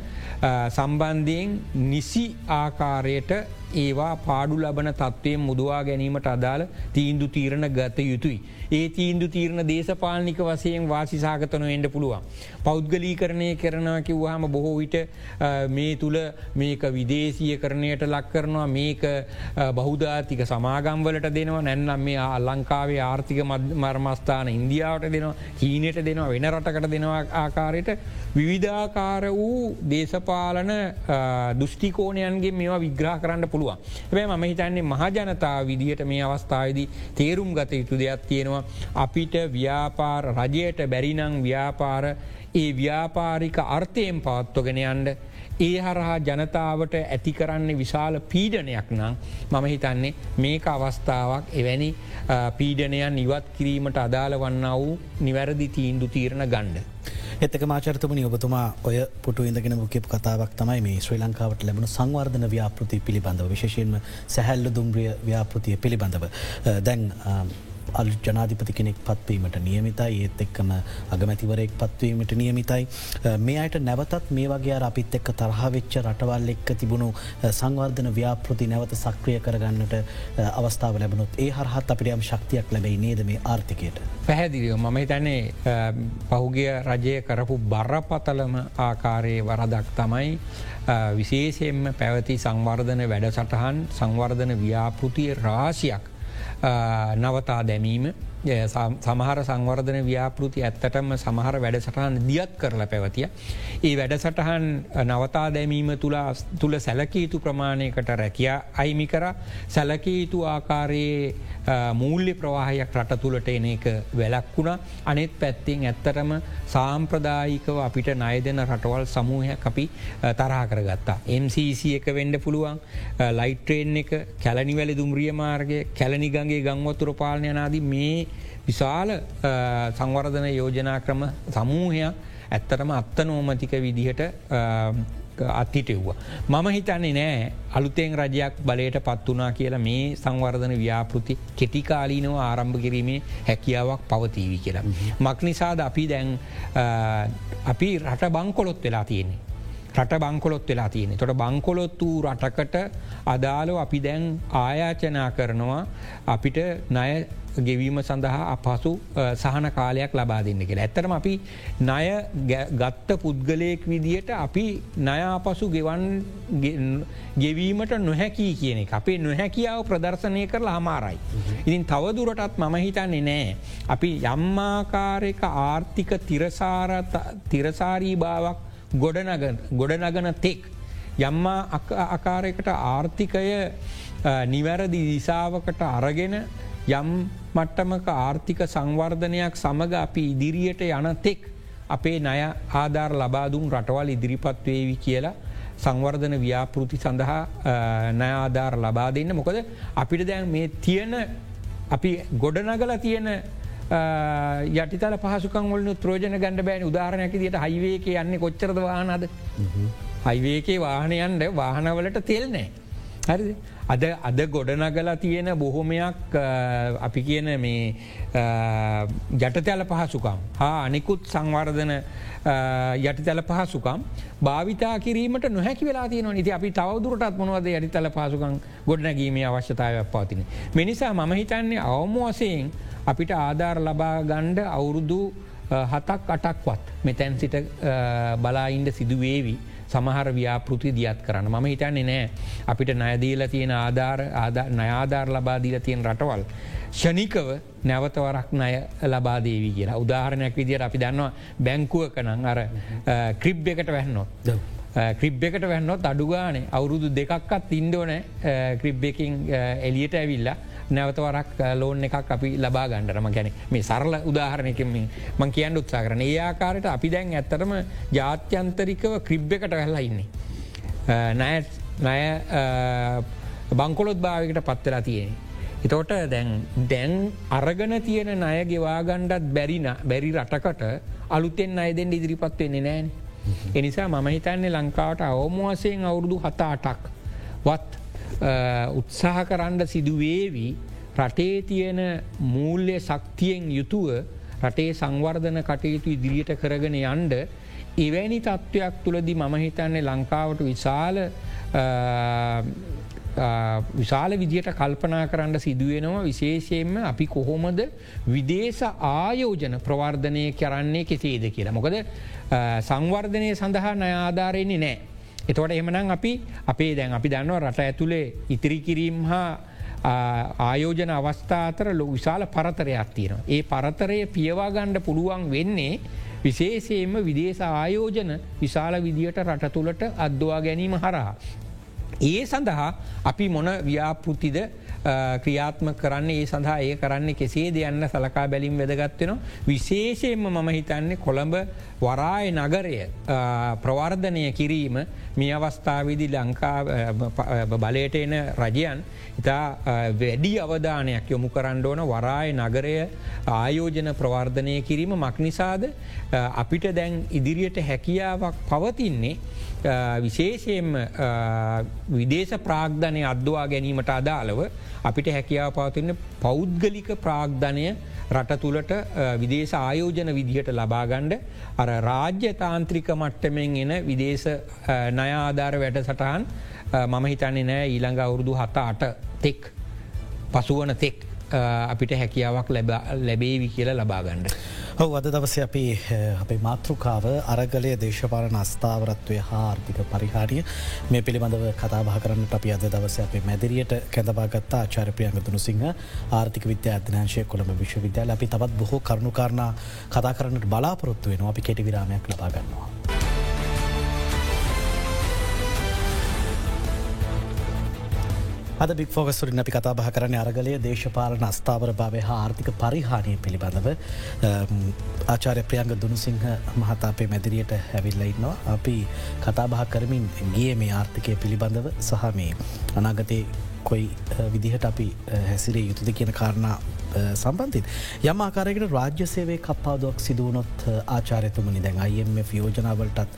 සම්බන්ධයෙන් නිසි ආකාරයට ඒවා පාඩු ලබන තත්ත්වයෙන් මුදවා ගැනීමට අදාළ තීන්දු තීරණ ගත යුතුයි. ඒ තීන්දු තීරණ දේශපාලනික වසයෙන් වාසිසාගතන එන්ඩ පුළුවන්. පෞද්ගලී කරණය කරනවා කිව්වාහම බොහෝ විට මේ තුළ මේක විදේශය කරණයට ලක් කරනවා මේක බෞධාතික සමාගම්වලට දෙනවා නැන්නම් මේ අල්ලංකාවේ ආර්ථික මර්මස්ථාන ඉන්දියාවට දෙනවා කීනයට දෙනවා වෙන රටකට දෙනවා ආකාරයට විවිධාකාර වූ දේශපාලන දෘෂ්ටිකෝණයන්ගේ මේවා විග්‍රහ කරන්න පුළුවන්. හැබැ මම හිතන්නේ මහජනතාව විදිහට මේ අවස්ථාවදී තේරුම් ගත යුතු දෙයක් තියෙනවා. අපිට ව්‍යාපාර රජයට බැරිනං ව්‍යාපාර ඒ ව්‍යාපාරික අර්ථයෙන් පවත්වගෙන යන්ඩ ඒ හරහා ජනතාවට ඇති කරන්නේ විශාල පීඩනයක් නම් මම හිතන්නේ මේක අවස්ථාවක් එවැනි පීඩනයන් ඉවත් කිරීමට අදාළ වන්න වූ නිවැරදි තීන්දු තීරණ ගණ්ඩ. එතක මාචරතමනි ඔබතුමා ඔය පුට ඉඳගෙන මුකපු කතාවක් තමයි මේ ශ්‍රී ලංකාවට ලැබුණු සංවර්ධන ව්‍යාපෘති පිළිබඳව විශෂයෙන්ම සැහැල්ල දුම්රිය ව්‍යාපෘතිය පිළිබඳව. දැන් අලු ජනාධිපති කෙනෙක් පත්වීමට නියමිතයි ඒත් එක්කම අගමැතිවරයෙක් පත්වීමට නියමිතයි. මේ අයට නැවතත් මේ වගේ අපිත් එක්ක තරහවෙච්ච රටවල් එක්ක තිබුණු සංවර්ධන ව්‍යාපෘති නැවත සක්‍රිය කරගන්නට අවස්ථාව ලැබනුත් ඒ හරහත් අපිට යම් ශක්තියක් ලැබයි නේද මේ ආර්ථිකයට. පැහැදිලියෝ මම හිතන්නේ පහුගිය රජය කරපු බරපතලම ආකාරයේ වරදක් තමයි විශේෂයෙන්ම පැවති සංවර්ධන වැඩසටහන් සංවර්ධන ව්‍යාපෘතිය රාශියක් නවතා දැමීම සමහර සංවර්ධන ව්‍යාපෘති ඇත්තටම සමහර වැඩසටහන් දියත් කරලා පැවතිය. ඒ වැඩසටහන් නවතා දැමීම තුළ සැලකීතු ප්‍රමාණයකට රැකිය අයිමි කර සැලකීතු ආකාරයේ මූල්‍ය ප්‍රවාහයක් රට තුළට එන එක වැලක්වුණ අනෙත් පැත්තිෙන් ඇත්තටම සාම්ප්‍රදායිකව අපිට නය දෙන රටවල් සමූහයක් අපි තරහා කරගත්තා. MCC එක වෙන්ඩ පුළුවන් ලයිට්‍රේන් එක කැලනිවැලි දුම්රිය මාර්ගය කැලනිගගේ ගංවතුර පාලනයනාදී මේ විශාල සංවර්ධන යෝජනා ක්‍රම සමූහයක් ඇත්තටම අත්ත නෝමතික විදිහට අත්හිටෙව්වා. මම හිතන්නේ නෑ අලුතෙන් රජයක් බලයට පත් වනා කියලා මේ සංවර්ධන ව්‍යාපෘති කෙටිකාලීනව ආරම්භ කිරීමේ හැකියාවක් පවතීවි කියලා. මක් නිසාද අපි දැන් අපි රට බංකොලොත් වෙලා තියෙන්නේ. රට බංකොලොත් වෙලා තියෙන. තොට බංකොලොත් වූ රටකට අදාලෝ අපි දැන් ආයාචනා කරනවා අපිට නය ගෙවීම සඳහා අපහසු සහන කාලයක් ලබා දෙන්න කියලා. ඇත්තරම අපි ණය ගත්ත පුද්ගලයෙක් විදියට අපි නයාපසු ගෙවන් ගෙවීමට නොහැකී කියන එක අපේ නොහැකියාව ප්‍රදර්ශනය කරලා හමාරයි. ඉතින් තවදුරටත් මම හිතන්නේ නෑ. අපි යම්මාකාරක ආර්ථික තිරසාරී භාවක් ගොඩනගන තෙක්. යම්මා අකාරයකට ආර්ථිකය නිවැරදි දිසාවකට අරගෙන යම් මට්ටමක ආර්ථික සංවර්ධනයක් සමඟ අපි ඉදිරියට යනතෙක් අපේ නය ආධාර ලබාදුම් රටවල් ඉදිරිපත්වේවි කියලා සංවර්ධන ව්‍යාපෘති සඳහා නයාධාර ලබා දෙන්න. මොකද අපිට දැන් මේ තියෙන අපි ගොඩනගල තියෙන යටිතල පහසුකංවල ත්‍රෝජන ගණඩ බෑන. උදාහරණයක දිට හයිවේක යන්න කොච්චරද වාහනද හයිවේකේ වාහනයන්ට වාහනවලට තෙල්නෑ හරි අද අද ගොඩනගලා තියෙන බොහොමයක් අපි කියන මේ ජටතැල පහසුකම්. හා අනිකුත් සංවර්ධන යටිතැල පහසුකම් භාවිතා කිරීමට නොහැකි වෙලා තියන ඉති අපි තවදුරටත් මොනවද යටිතල පහසුකම් ගොඩනැගීමේ අවශ්‍යතාවයක් පවතින. මිනිසා මම හිතන්නේ අවම වසයෙන් අපිට ආධාර ලබා ගණ්ඩ අවුරුදු හතක් අටක්වත් මෙතැන් සිට බලායින්ට සිදුවේවි. සමහර ව්‍යාපෘති දියත් කරන්න. ම හිතන්නේ නෑ. අපිට නයදීල තියෙන ආධාර නයාධාර ලබාදීල තියෙන රටවල්. ෂනිකව නැවතවරක් නය ලබාදේවී කියලා. උදාහරණයක් විදිට අපි දන්නවා බැංකුව කනං අර ක්‍රිබ් එකට වැහන්නොත්. ක්‍රිබ් එකට වැන්නොත් අඩුගානේ අවුරුදු දෙකක්ත් ඉන්ඩෝනෑ ක්‍රිබ් එකින් එලියට ඇවිල්ලා නැවතවරක් ලෝන් එකක් අපි ලබා ගණඩරම ගැන මේ සරල උදාහරණයකින් මං කියන්න උත්සා කරන ඒ ආකාරයට අපි දැන් ඇත්තරම ජාත්‍යන්තරිකව ක්‍රිබ් එකට වෙල්ලා ඉන්නේ. නය නය බංකොලොත් භාවකට පත්වෙලා තියෙන. එතෝට දැන් දැන් අරගන තියෙන නය ගෙවාගණ්ඩත් බැරින බැරි රටකට අලුතෙන් අයදෙන් ඉදිරිපත් වෙන්නේ නෑන. එනිසා මම හිතන්නේ ලංකාවට අවමවාසයෙන් අවුරුදු හතාටක් වත් උත්සාහ කරන්න සිදුවේවී රටේ තියෙන මූල්‍ය ශක්තියෙන් යුතුව රටේ සංවර්ධන කටයුතු ඉදිරියට කරගෙන යන්ඩ එවැනි තත්ත්වයක් තුළදි මම හිතන්නේ ලංකාවට විශාල විශාල විදියට කල්පනා කරන්න සිදුවෙනවා විශේෂයෙන්ම අපි කොහොමද විදේශ ආයෝජන ප්‍රවර්ධනය කරන්නේ කෙසේද කියලා. මොකද සංවර්ධනය සඳහා නයාධාරයන්නේ නෑ. එතවට එමනම් අපි අපේ දැන් අපි දන්නවා රට ඇතුළේ ඉතිරි කිරීම් හා ආයෝජන අවස්ථාතර ලො විශාල පරතරයක් තියෙනවා. ඒ පරතරය පියවාගණ්ඩ පුළුවන් වෙන්නේ විශේෂයෙන්ම විදේශ ආයෝජන විශාල විදියට රට තුළට අද්දවා ගැනීම හරහා. ඒ සඳහා අපි මොන ව්‍යාපෘතිද ක්‍රියාත්ම කරන්න ඒ සඳහා ඒ කරන්නේ කෙසේ දෙයන්න සලකා බැලිම් වැදගත්වෙන විශේෂයෙන්ම මම හිතන්නේ කොළඹ වරාය නගරය ප්‍රවර්ධනය කිරීම. මේ අවස්ථාවේදි ලංකා බලයට එන රජයන් ඉතා වැඩි අවධානයක් යොමු කරන්න ඕන වරාය නගරය ආයෝජන ප්‍රවර්ධනය කිරීම. මක්නිසාද අපිට දැන් ඉදිරියට හැකියාවක් පවතින්නේ විශේෂයෙන්ම විදේශ ප්‍රාග්ධනය අද්දවා ගැනීමට අදාළව අපිට හැකියාව පවතින්න පෞද්ගලික ප්‍රාග්ධනය රට තුළට විදේශ ආයෝජන විදිහට ලබාගණ්ඩ අර රාජ්‍ය තාන්ත්‍රික මට්ටමෙන් එන විදේශ නයාආධාර වැඩ සටහන් මම හිතන්නේ නෑ ඊළඟ අවුරුදු හත අට තෙක් පසුවන තෙක් අපිට හැකියාවක් ලැබේවි කියලා ලබාගණ්ඩ. හව අද දවස අපි අපේ මාතෘකාව අරගලය දේශපාලන අස්ථාවරත්වය හා ආර්ථික පරිහාරිය මේ පිළිබඳව කතාබා කරන්නට අපි අද දවස අපේ මැදිරියට කැඳබාගත්තා ආචාරපියන්ග දුනුසිංහ ආර්ථික විද්‍යා අධනාංශය කොළඹ විශ්වවිද්‍යාල අපි තවත් බොහෝ කරුණුකාරණ කතා කරන්නට බලාපොරොත්තු වෙන අපි කෙටි විරාමයක් ලබාගන්නවා. අද බික් ෆෝගස්තුරින් අපි කතා බහ කරන අරගලය දේශපාලන අස්ථාවර භාවය හා ආර්ථික පරිහානය පිළිබඳව. ආචාරය ප්‍රියංග දුනුසිංහ මහතාපේ මැදිරියට හැවිල්ලඉන්නවා අපි කතාබහ කරමින් ගිය මේ ආර්ථිකය පිළිබඳව සහ මේ අනාගතය කොයි විදිහට අපි හැසිරේ යුතුද කියන කාරණා සම්බන්ධින්. යම් ආකාරයකට රාජ්‍ය සේවේ කප්පාදුවක් සිදුවනොත් ආචාරයතුමනි දැන් අයිF යෝජනාවලටත්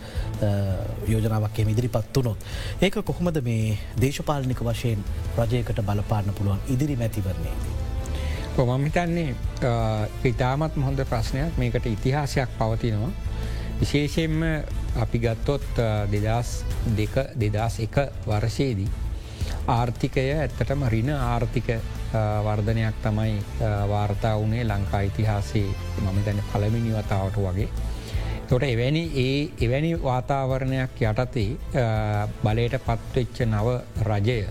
යෝජනාවක් ඉදිරිපත් වනොත්. ඒක කොහොමද මේ දේශපාලනික වශයෙන් රජයකට බලපාන්න පුළුවන් ඉදිරි මැතිවරණයේදී. කොමමිතන්නේ ඉතාමත් මොහොඳ ප්‍රශ්නයක් මේකට ඉතිහාසයක් පවතිනවා. විශේෂයෙන්ම අපි ගත්තොත් දෙදස් දෙක දෙදස් එක වර්ෂයේදී. ආර්ථිකය ඇත්තටම රින ආර්ථික වර්ධනයක් තමයි වාර්තා වනේ ලංකා ඉතිහාසේ මම දැන පළමිනි වතාවට වගේ. තොට එවැනි ඒ එවැනි වාතාවරණයක් යටතේ බලයට පත්වෙච්ච නව රජය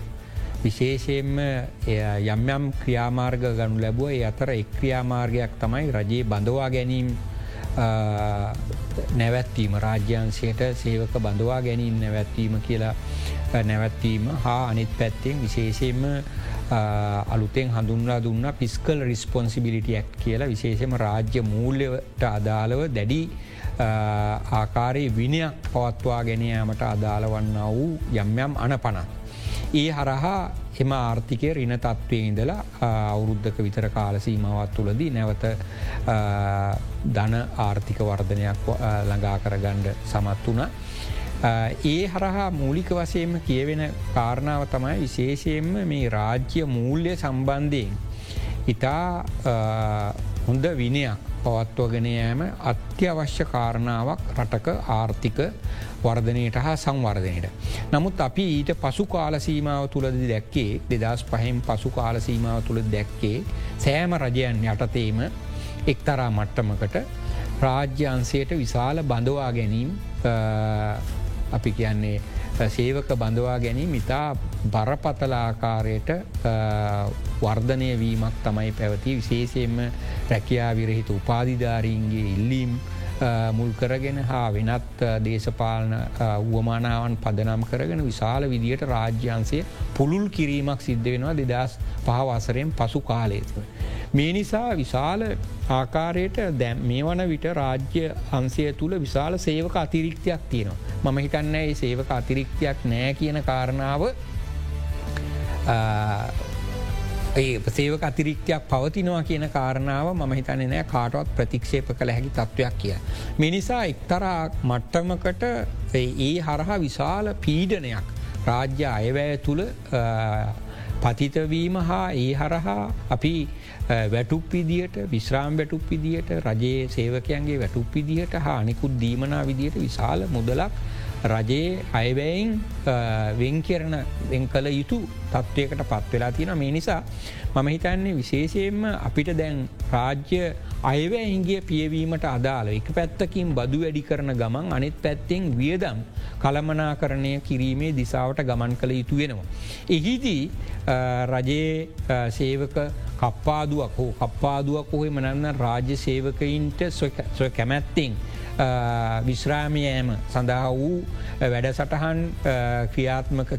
විශේෂයෙන්ම යම් යම් ක්‍රියාමාර්ග ගනු ලැබුව. ඒ අතර එක් ක්‍රියාමාර්ගයක් තමයි රජයේ බඳවා ගැනීම්. නැවැත්වීම රාජ්‍යන්සයට සේවක බඳවා ගැනීම් නැවැත්වීම කියලා නැවැත්වීම හා අනිත් පැත්තෙන් විශේෂයෙන්ම අලුතෙන් හඳුන්ලා දුන්න පිස්කල් රිස්පොන්සිබිලිටියක් කියලා විශේෂම රාජ්‍ය මූල්‍යවට අදාළව දැඩි ආකාරයේ විනයක් පවත්වා ගැනීමට අදාළ වන්න වූ යම් යම් අන පනත්. ඒ හරහා එම ආර්ථිකය රින තත්ත්වය ඉඳලා අවුරුද්ධක විතර කාලසීමවත් තුළදී නැවත ධන ආර්ථික වර්ධනයක් ළඟා කරගණ්ඩ සමත් වුණ. ඒ හරහා මූලික වසයෙන්ම කියවෙන කාරණාව තමයි විශේෂයෙන්ම මේ රාජ්‍ය මූල්‍ය සම්බන්ධයෙන්. ඉතා හොඳ විනයක් පවත්වගෙන යෑම අත්‍යවශ්‍ය කාරණාවක් රටක ආර්ථික වර්ධනයට හා සංවර්ධනයට. නමුත් අපි ඊට පසු කාලසීමාව තුළද දැක්කේ දෙදස් පහෙන් පසු කාලසීමාව තුළ දැක්කේ සෑම රජයන් යටතේම එක්තරා මට්ටමකට රාජ්‍යන්සයට විශාල බඳවා ගැනීම් අපි කියන්නේ සේවක බඳවා ගැනීම ඉතා බරපතලාආකාරයට වර්ධනය වීමක් තමයි පැවති විශේෂයෙන්ම රැකයා විරහිත උපාධිධාරීන්ගේ ඉල්ලීම් මුල් කරගෙන හා වෙනත් දේශපාලන වුවමානාවන් පදනම් කරගෙන විශාල විදියට රාජ්‍යන්සේ පුළුල් කිරීමක් සිද්ධ වෙනවා දෙදස් පහවසරයෙන් පසු කාලේතුව. මේ නිසා විශාල ආකාරයට දැම් මේ වන විට රාජ්‍ය අන්සය තුළ විශාල සේවක අතිරික්තියක් තියෙනවා. මම හිතන්න ඒ සේවක අතිරික්තියක් නෑ කියන කාරණාව ඒ සේවක අතිරික්තයක් පවතිනවා කියන කාරණාව මම හිතන්නේ නෑ කාටවත් ප්‍රතික්ෂේප කළ හැකි තත්ත්වයක් කිය. මිනිසා එක්තරා මට්ටමකට ඒ හරහා විශාල පීඩනයක් රාජ්‍ය අයවැය තුළ පතිතවීම හා ඒ හරහා අපි වැටුප් විදියට විශ්‍රාම් වැටුප් විදියට රජයේ සේවකයන්ගේ වැටුප් විදිහට හා අනිකුත් දීමනා විදියට විශාල මුදලක් රජයේ අයවැයින් වෙන් කරන වෙන් කළ යුතු තත්ත්වයකට පත්වෙලා තියෙන මේ නිසා මම හිතන්නේ විශේෂයෙන්ම අපිට දැන් රාජ්‍ය අයවැයින්ගේ පියවීමට අදාළ එක පැත්තකින් බදු වැඩි කරන ගමන් අනිත් පැත්තෙන් වියදම් කළමනා කරණය කිරීමේ දිසාවට ගමන් කළ යුතු වෙනවා. එහිදී රජයේ සේවක කප්පාදුවක් හෝ කප්පාදුවක් හොහි මනන්න රාජ්‍ය සේවකයින්ට කැමැත්තිං විශ්‍රාමයෑම සඳහා වූ වැඩසටහන් ක්‍රියාත්මක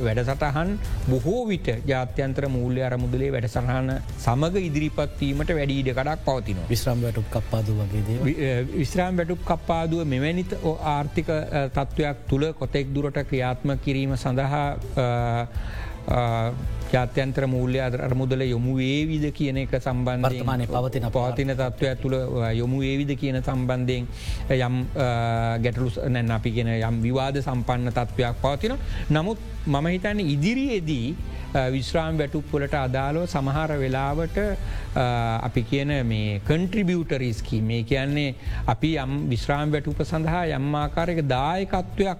වැඩසටහන් බොහෝ විට ජාත්‍යන්ත්‍ර මූල්‍ය අරමුදලේ වැඩසටහන සමඟ ඉදිරිපත්වීමට වැඩීඩ කඩක් පවතින විශ්‍රම් වැටුක් කප්පාදු වගේ විශ්‍රාම් වැටුක් කප්පාදුව මෙවැනිත ආර්ථික තත්ත්වයක් තුළ කොතෙක් දුරට ක්‍රියාත්ම කිරීම සඳහා ජාත්‍යන්ත්‍ර මූල්‍ය අරමුදල යොමු ඒවිද කියන එක සම්බන්ධමානය පවතින පවතින තත්ත්වයක් තුළ යොමු ඒවිද කියන සම්බන්ධයෙන් යම් ගැටලු නැන්න අපි ගෙන යම් විවාද සම්පන්න තත්ත්වයක් පවතින. නමුත් මම හිතන්න ඉදිරියේදී විශ්‍රාම් වැටුප්පොලට අදාලෝ සමහර වෙලාවට අපි කියන මේ කන්ට්‍රිබියටරිස්කී මේ කියන්නේ අපි යම් විශ්‍රාම් වැටුප සඳහා යම් ආකාරයක දායකත්වයක්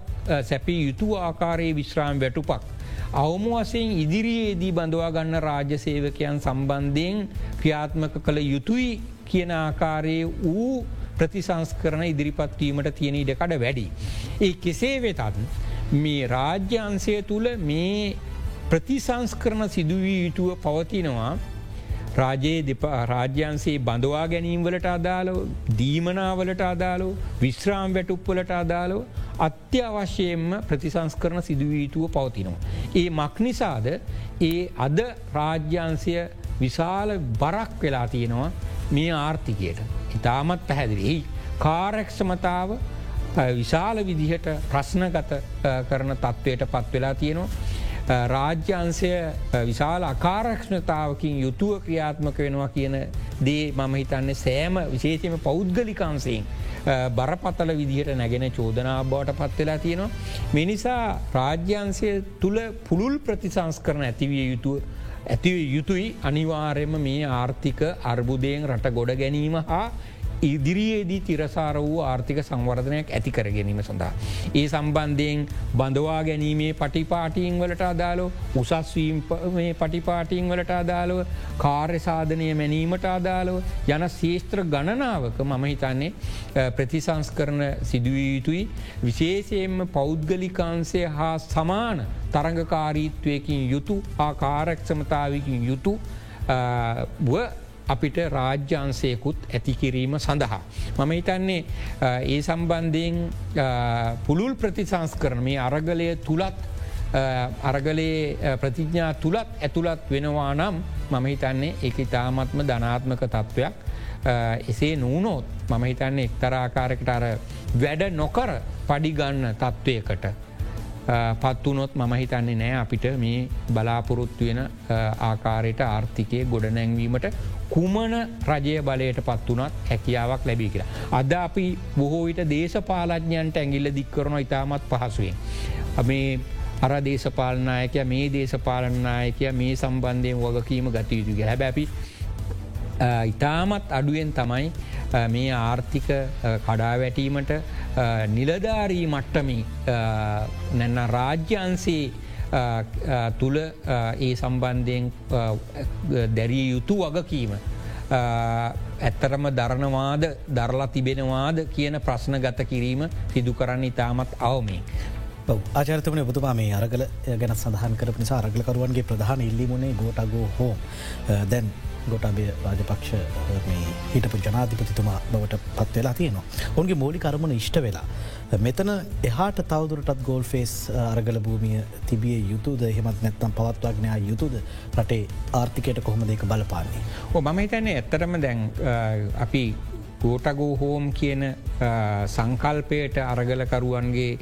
සැපී යුතු ආකාරයේ විශ්‍රාම් වැටුපක්. අවම වසයෙන් ඉදිරියේදී බඳවා ගන්න රාජ්‍ය සේවකයන් සම්බන්ධයෙන් ක්‍රියාත්මක කළ යුතුයි කියන ආකාරයේ වූ ප්‍රතිසංස්කරන ඉදිරිපත්වීමට තියෙන ඉඩකඩ වැඩි. ඒ කෙසේ වෙතත් මේ රාජ්‍යන්සය තුළ මේ ප්‍රතිසංස්කරන සිදුවී යුතුව පවතිනවා රාජයේ දෙපා රාජ්‍යන්සේ බඳවා ගැනීම්වලට අදාලෝ දීමනාවලට අදාලෝ විශ්‍රාම් වැටුප්වලට අදාලෝ අත්‍යවශ්‍යයෙන්ම ප්‍රතිසංස්කරන සිදුවීතුව පවතිනවා. ඒ මක්නිසාද ඒ අද රාජ්‍යන්සය විශාල බරක් වෙලා තියෙනවා මේ ආර්ථිකයට. ඉතාමත් පැහැදිලි. කාරක්ෂමතාව විශාල විදිහට ප්‍රශ්නගත කරන තත්ත්වයට පත් වෙලා තියෙනවා. රාජ්‍යන්සය විශාල අකාරක්ෂණතාවකින් යුතුව ක්‍රියාත්මක වෙනවා කියන දේ මම හිතන්නේ සෑම විශේෂම පෞද්ගලිකාන්සයෙන් බරපතල විදිහට නැගෙන චෝදනා බවට පත්වෙලා තියෙනවා. මිනිසා රාජ්‍යන්සය තුළ පුළුල් ප්‍රතිසංස් කරන ඇතිවිය යුතුව ඇති යුතුයි අනිවාර්යම මේ ආර්ථික අර්බුදයෙන් රට ගොඩ ගැනීම හා ඉදිරියේදී තිරසාර වූ ආර්ථික සංවර්ධනයක් ඇති කර ගැනීම සඳහා. ඒ සම්බන්ධයෙන් බඳවා ගැනීමේ පටිපාටීන් වලට අදාලෝ උසස්වීම් මේ පටිපාටීන් වලට අදාලව කාර්ය සාධනය මැනීමට අදාලව යන ශේෂත්‍ර ගණනාවක මම හිතන්නේ ප්‍රතිසංස් කරන සිදුවිය යුතුයි විශේෂයෙන්ම පෞද්ගලිකාන්සය හා සමාන තරඟකාරීත්වයකින් යුතු හා කාරක්ෂමතාවකින් යුතු අපිට රාජ්‍යන්සයකුත් ඇතිකිරීම සඳහා. මම හිතන්නේ ඒ සම්බන්ධයෙන් පුළුල් ප්‍රතිසංස් කරන මේ අරගලය තුළත් අරගලයේ ප්‍රතිඥා තුළත් ඇතුළත් වෙනවා නම් මම හිතන්නේ එක ඉතාමත්ම ධනාත්මක තත්ත්වයක් එසේ නූනෝත් මම හිතන්නේ එක්තරාකාරකට අර වැඩ නොකර පඩිගන්න තත්ත්වයකට පත්වනොත් මම හිතන්නේ නෑ අපිට මේ බලාපොරොත්තු වෙන ආකාරයට ආර්ථිකය ගොඩනැංවීමට කුමන රජය බලයට පත් වනත් හැකියාවක් ලැබී කියලා. අද අපි බොහෝවිට දේශපාලඥයන්ට ඇගිල්ල දික්කරන ඉතාමත් පහසුවෙන්. මේ අර දේශපාලනායකය මේ දේශපාලනායකය මේ සම්බන්ධයෙන් වගකීම ගතයුතුගේ හැබැපි ඉතාමත් අඩුවෙන් තමයි මේ ආර්ථික කඩා වැටීමට නිලධාරී මට්ටමි නැන්න රාජ්‍යන්සේ තුළ ඒ සම්බන්ධයෙන් දැරිය යුතු වගකීම. ඇත්තරම දරනවාද දරලා තිබෙනවාද කියන ප්‍රශ්න ගත කිරීම සිදු කරන්න ඉතාමත් අවමේ. ආචරතමන බුතුමා මේ අරගල ගැන සඳහන් කරප නිසා අරගලකරුවන්ගේ ප්‍රධාන ඉල්ලිමුණේ ගෝටගෝ හෝ දැන් ගොටාබේ රාජපක්ෂ හිටපු ජනාධිපතිතුමා බවට පත්වෙලා තියෙනවා. ඔන්ගේ මෝලි කරමණ ඉෂ්ට වෙලා. මෙතන එහාට තවදුරටත් ගෝල් ෆේස් අරගල භූමිය තිබිය යුතුද හෙමත් නැත්තම් පවත්වාගනයා යුතුද රටේ ආර්ථිකයට කොහොම දෙක බලපාන්නේ. ඕ මම හිතන්නේ ඇත්තරම දැන් අපි ගෝටගෝ හෝම් කියන සංකල්පයට අරගලකරුවන්ගේ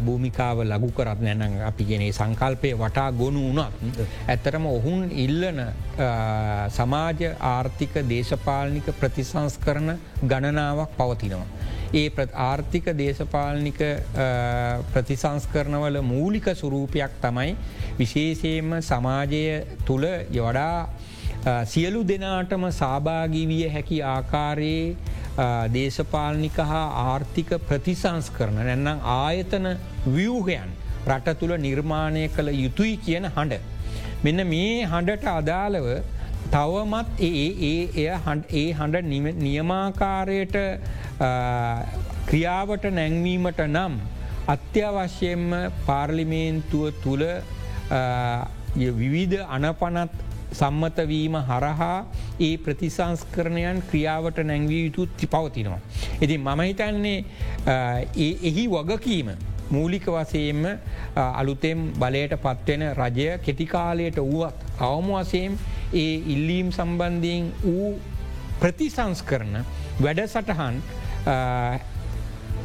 භූමිකාව ලගු කරත් නැන අපි ගෙනේ සංකල්පය වටා ගොනු වුණත්. ඇත්තරම ඔහුන් ඉල්ලන සමාජ ආර්ථික දේශපාලනික ප්‍රතිසංස් කරන ගණනාවක් පවතිනවා. ඒ ආර්ථික දේශපාලනික ප්‍රතිසංස්කරනවල මූලික සුරූපයක් තමයි විශේෂයෙන්ම සමාජය තුළ යොඩා සියලු දෙනාටම සභාගී විය හැකි ආකාරයේ දේශපාලනික හා ආර්ථික ප්‍රතිසංස් කරන නැන්නම් ආයතන ව්‍යූහයන් රට තුළ නිර්මාණය කළ යුතුයි කියන හඬ. මෙන්න මේ හඬට අදාළව තවමත් ඒ ඒ එය ඒ හඬ නියමාකාරයට ක්‍රියාවට නැංවීමට නම් අත්‍යවශ්‍යයෙන්ම පාර්ලිමේන්තුව තුළ විවිධ අනපනත් සම්මතවීම හරහා ඒ ප්‍රතිසංස්කරණයන් ක්‍රියාවට නැංවී යුතුත්ති පවතිනවා. ඉතින් මම හිතන්නේ එහි වගකීම මූලික වසයෙන්ම අලුතෙම් බලයට පත්වෙන රජය කෙටිකාලයට වුවත් අවම වසයෙන් ඒ ඉල්ලීම් සම්බන්ධයෙන් වූ ප්‍රතිසංස් කරන වැඩ සටහන්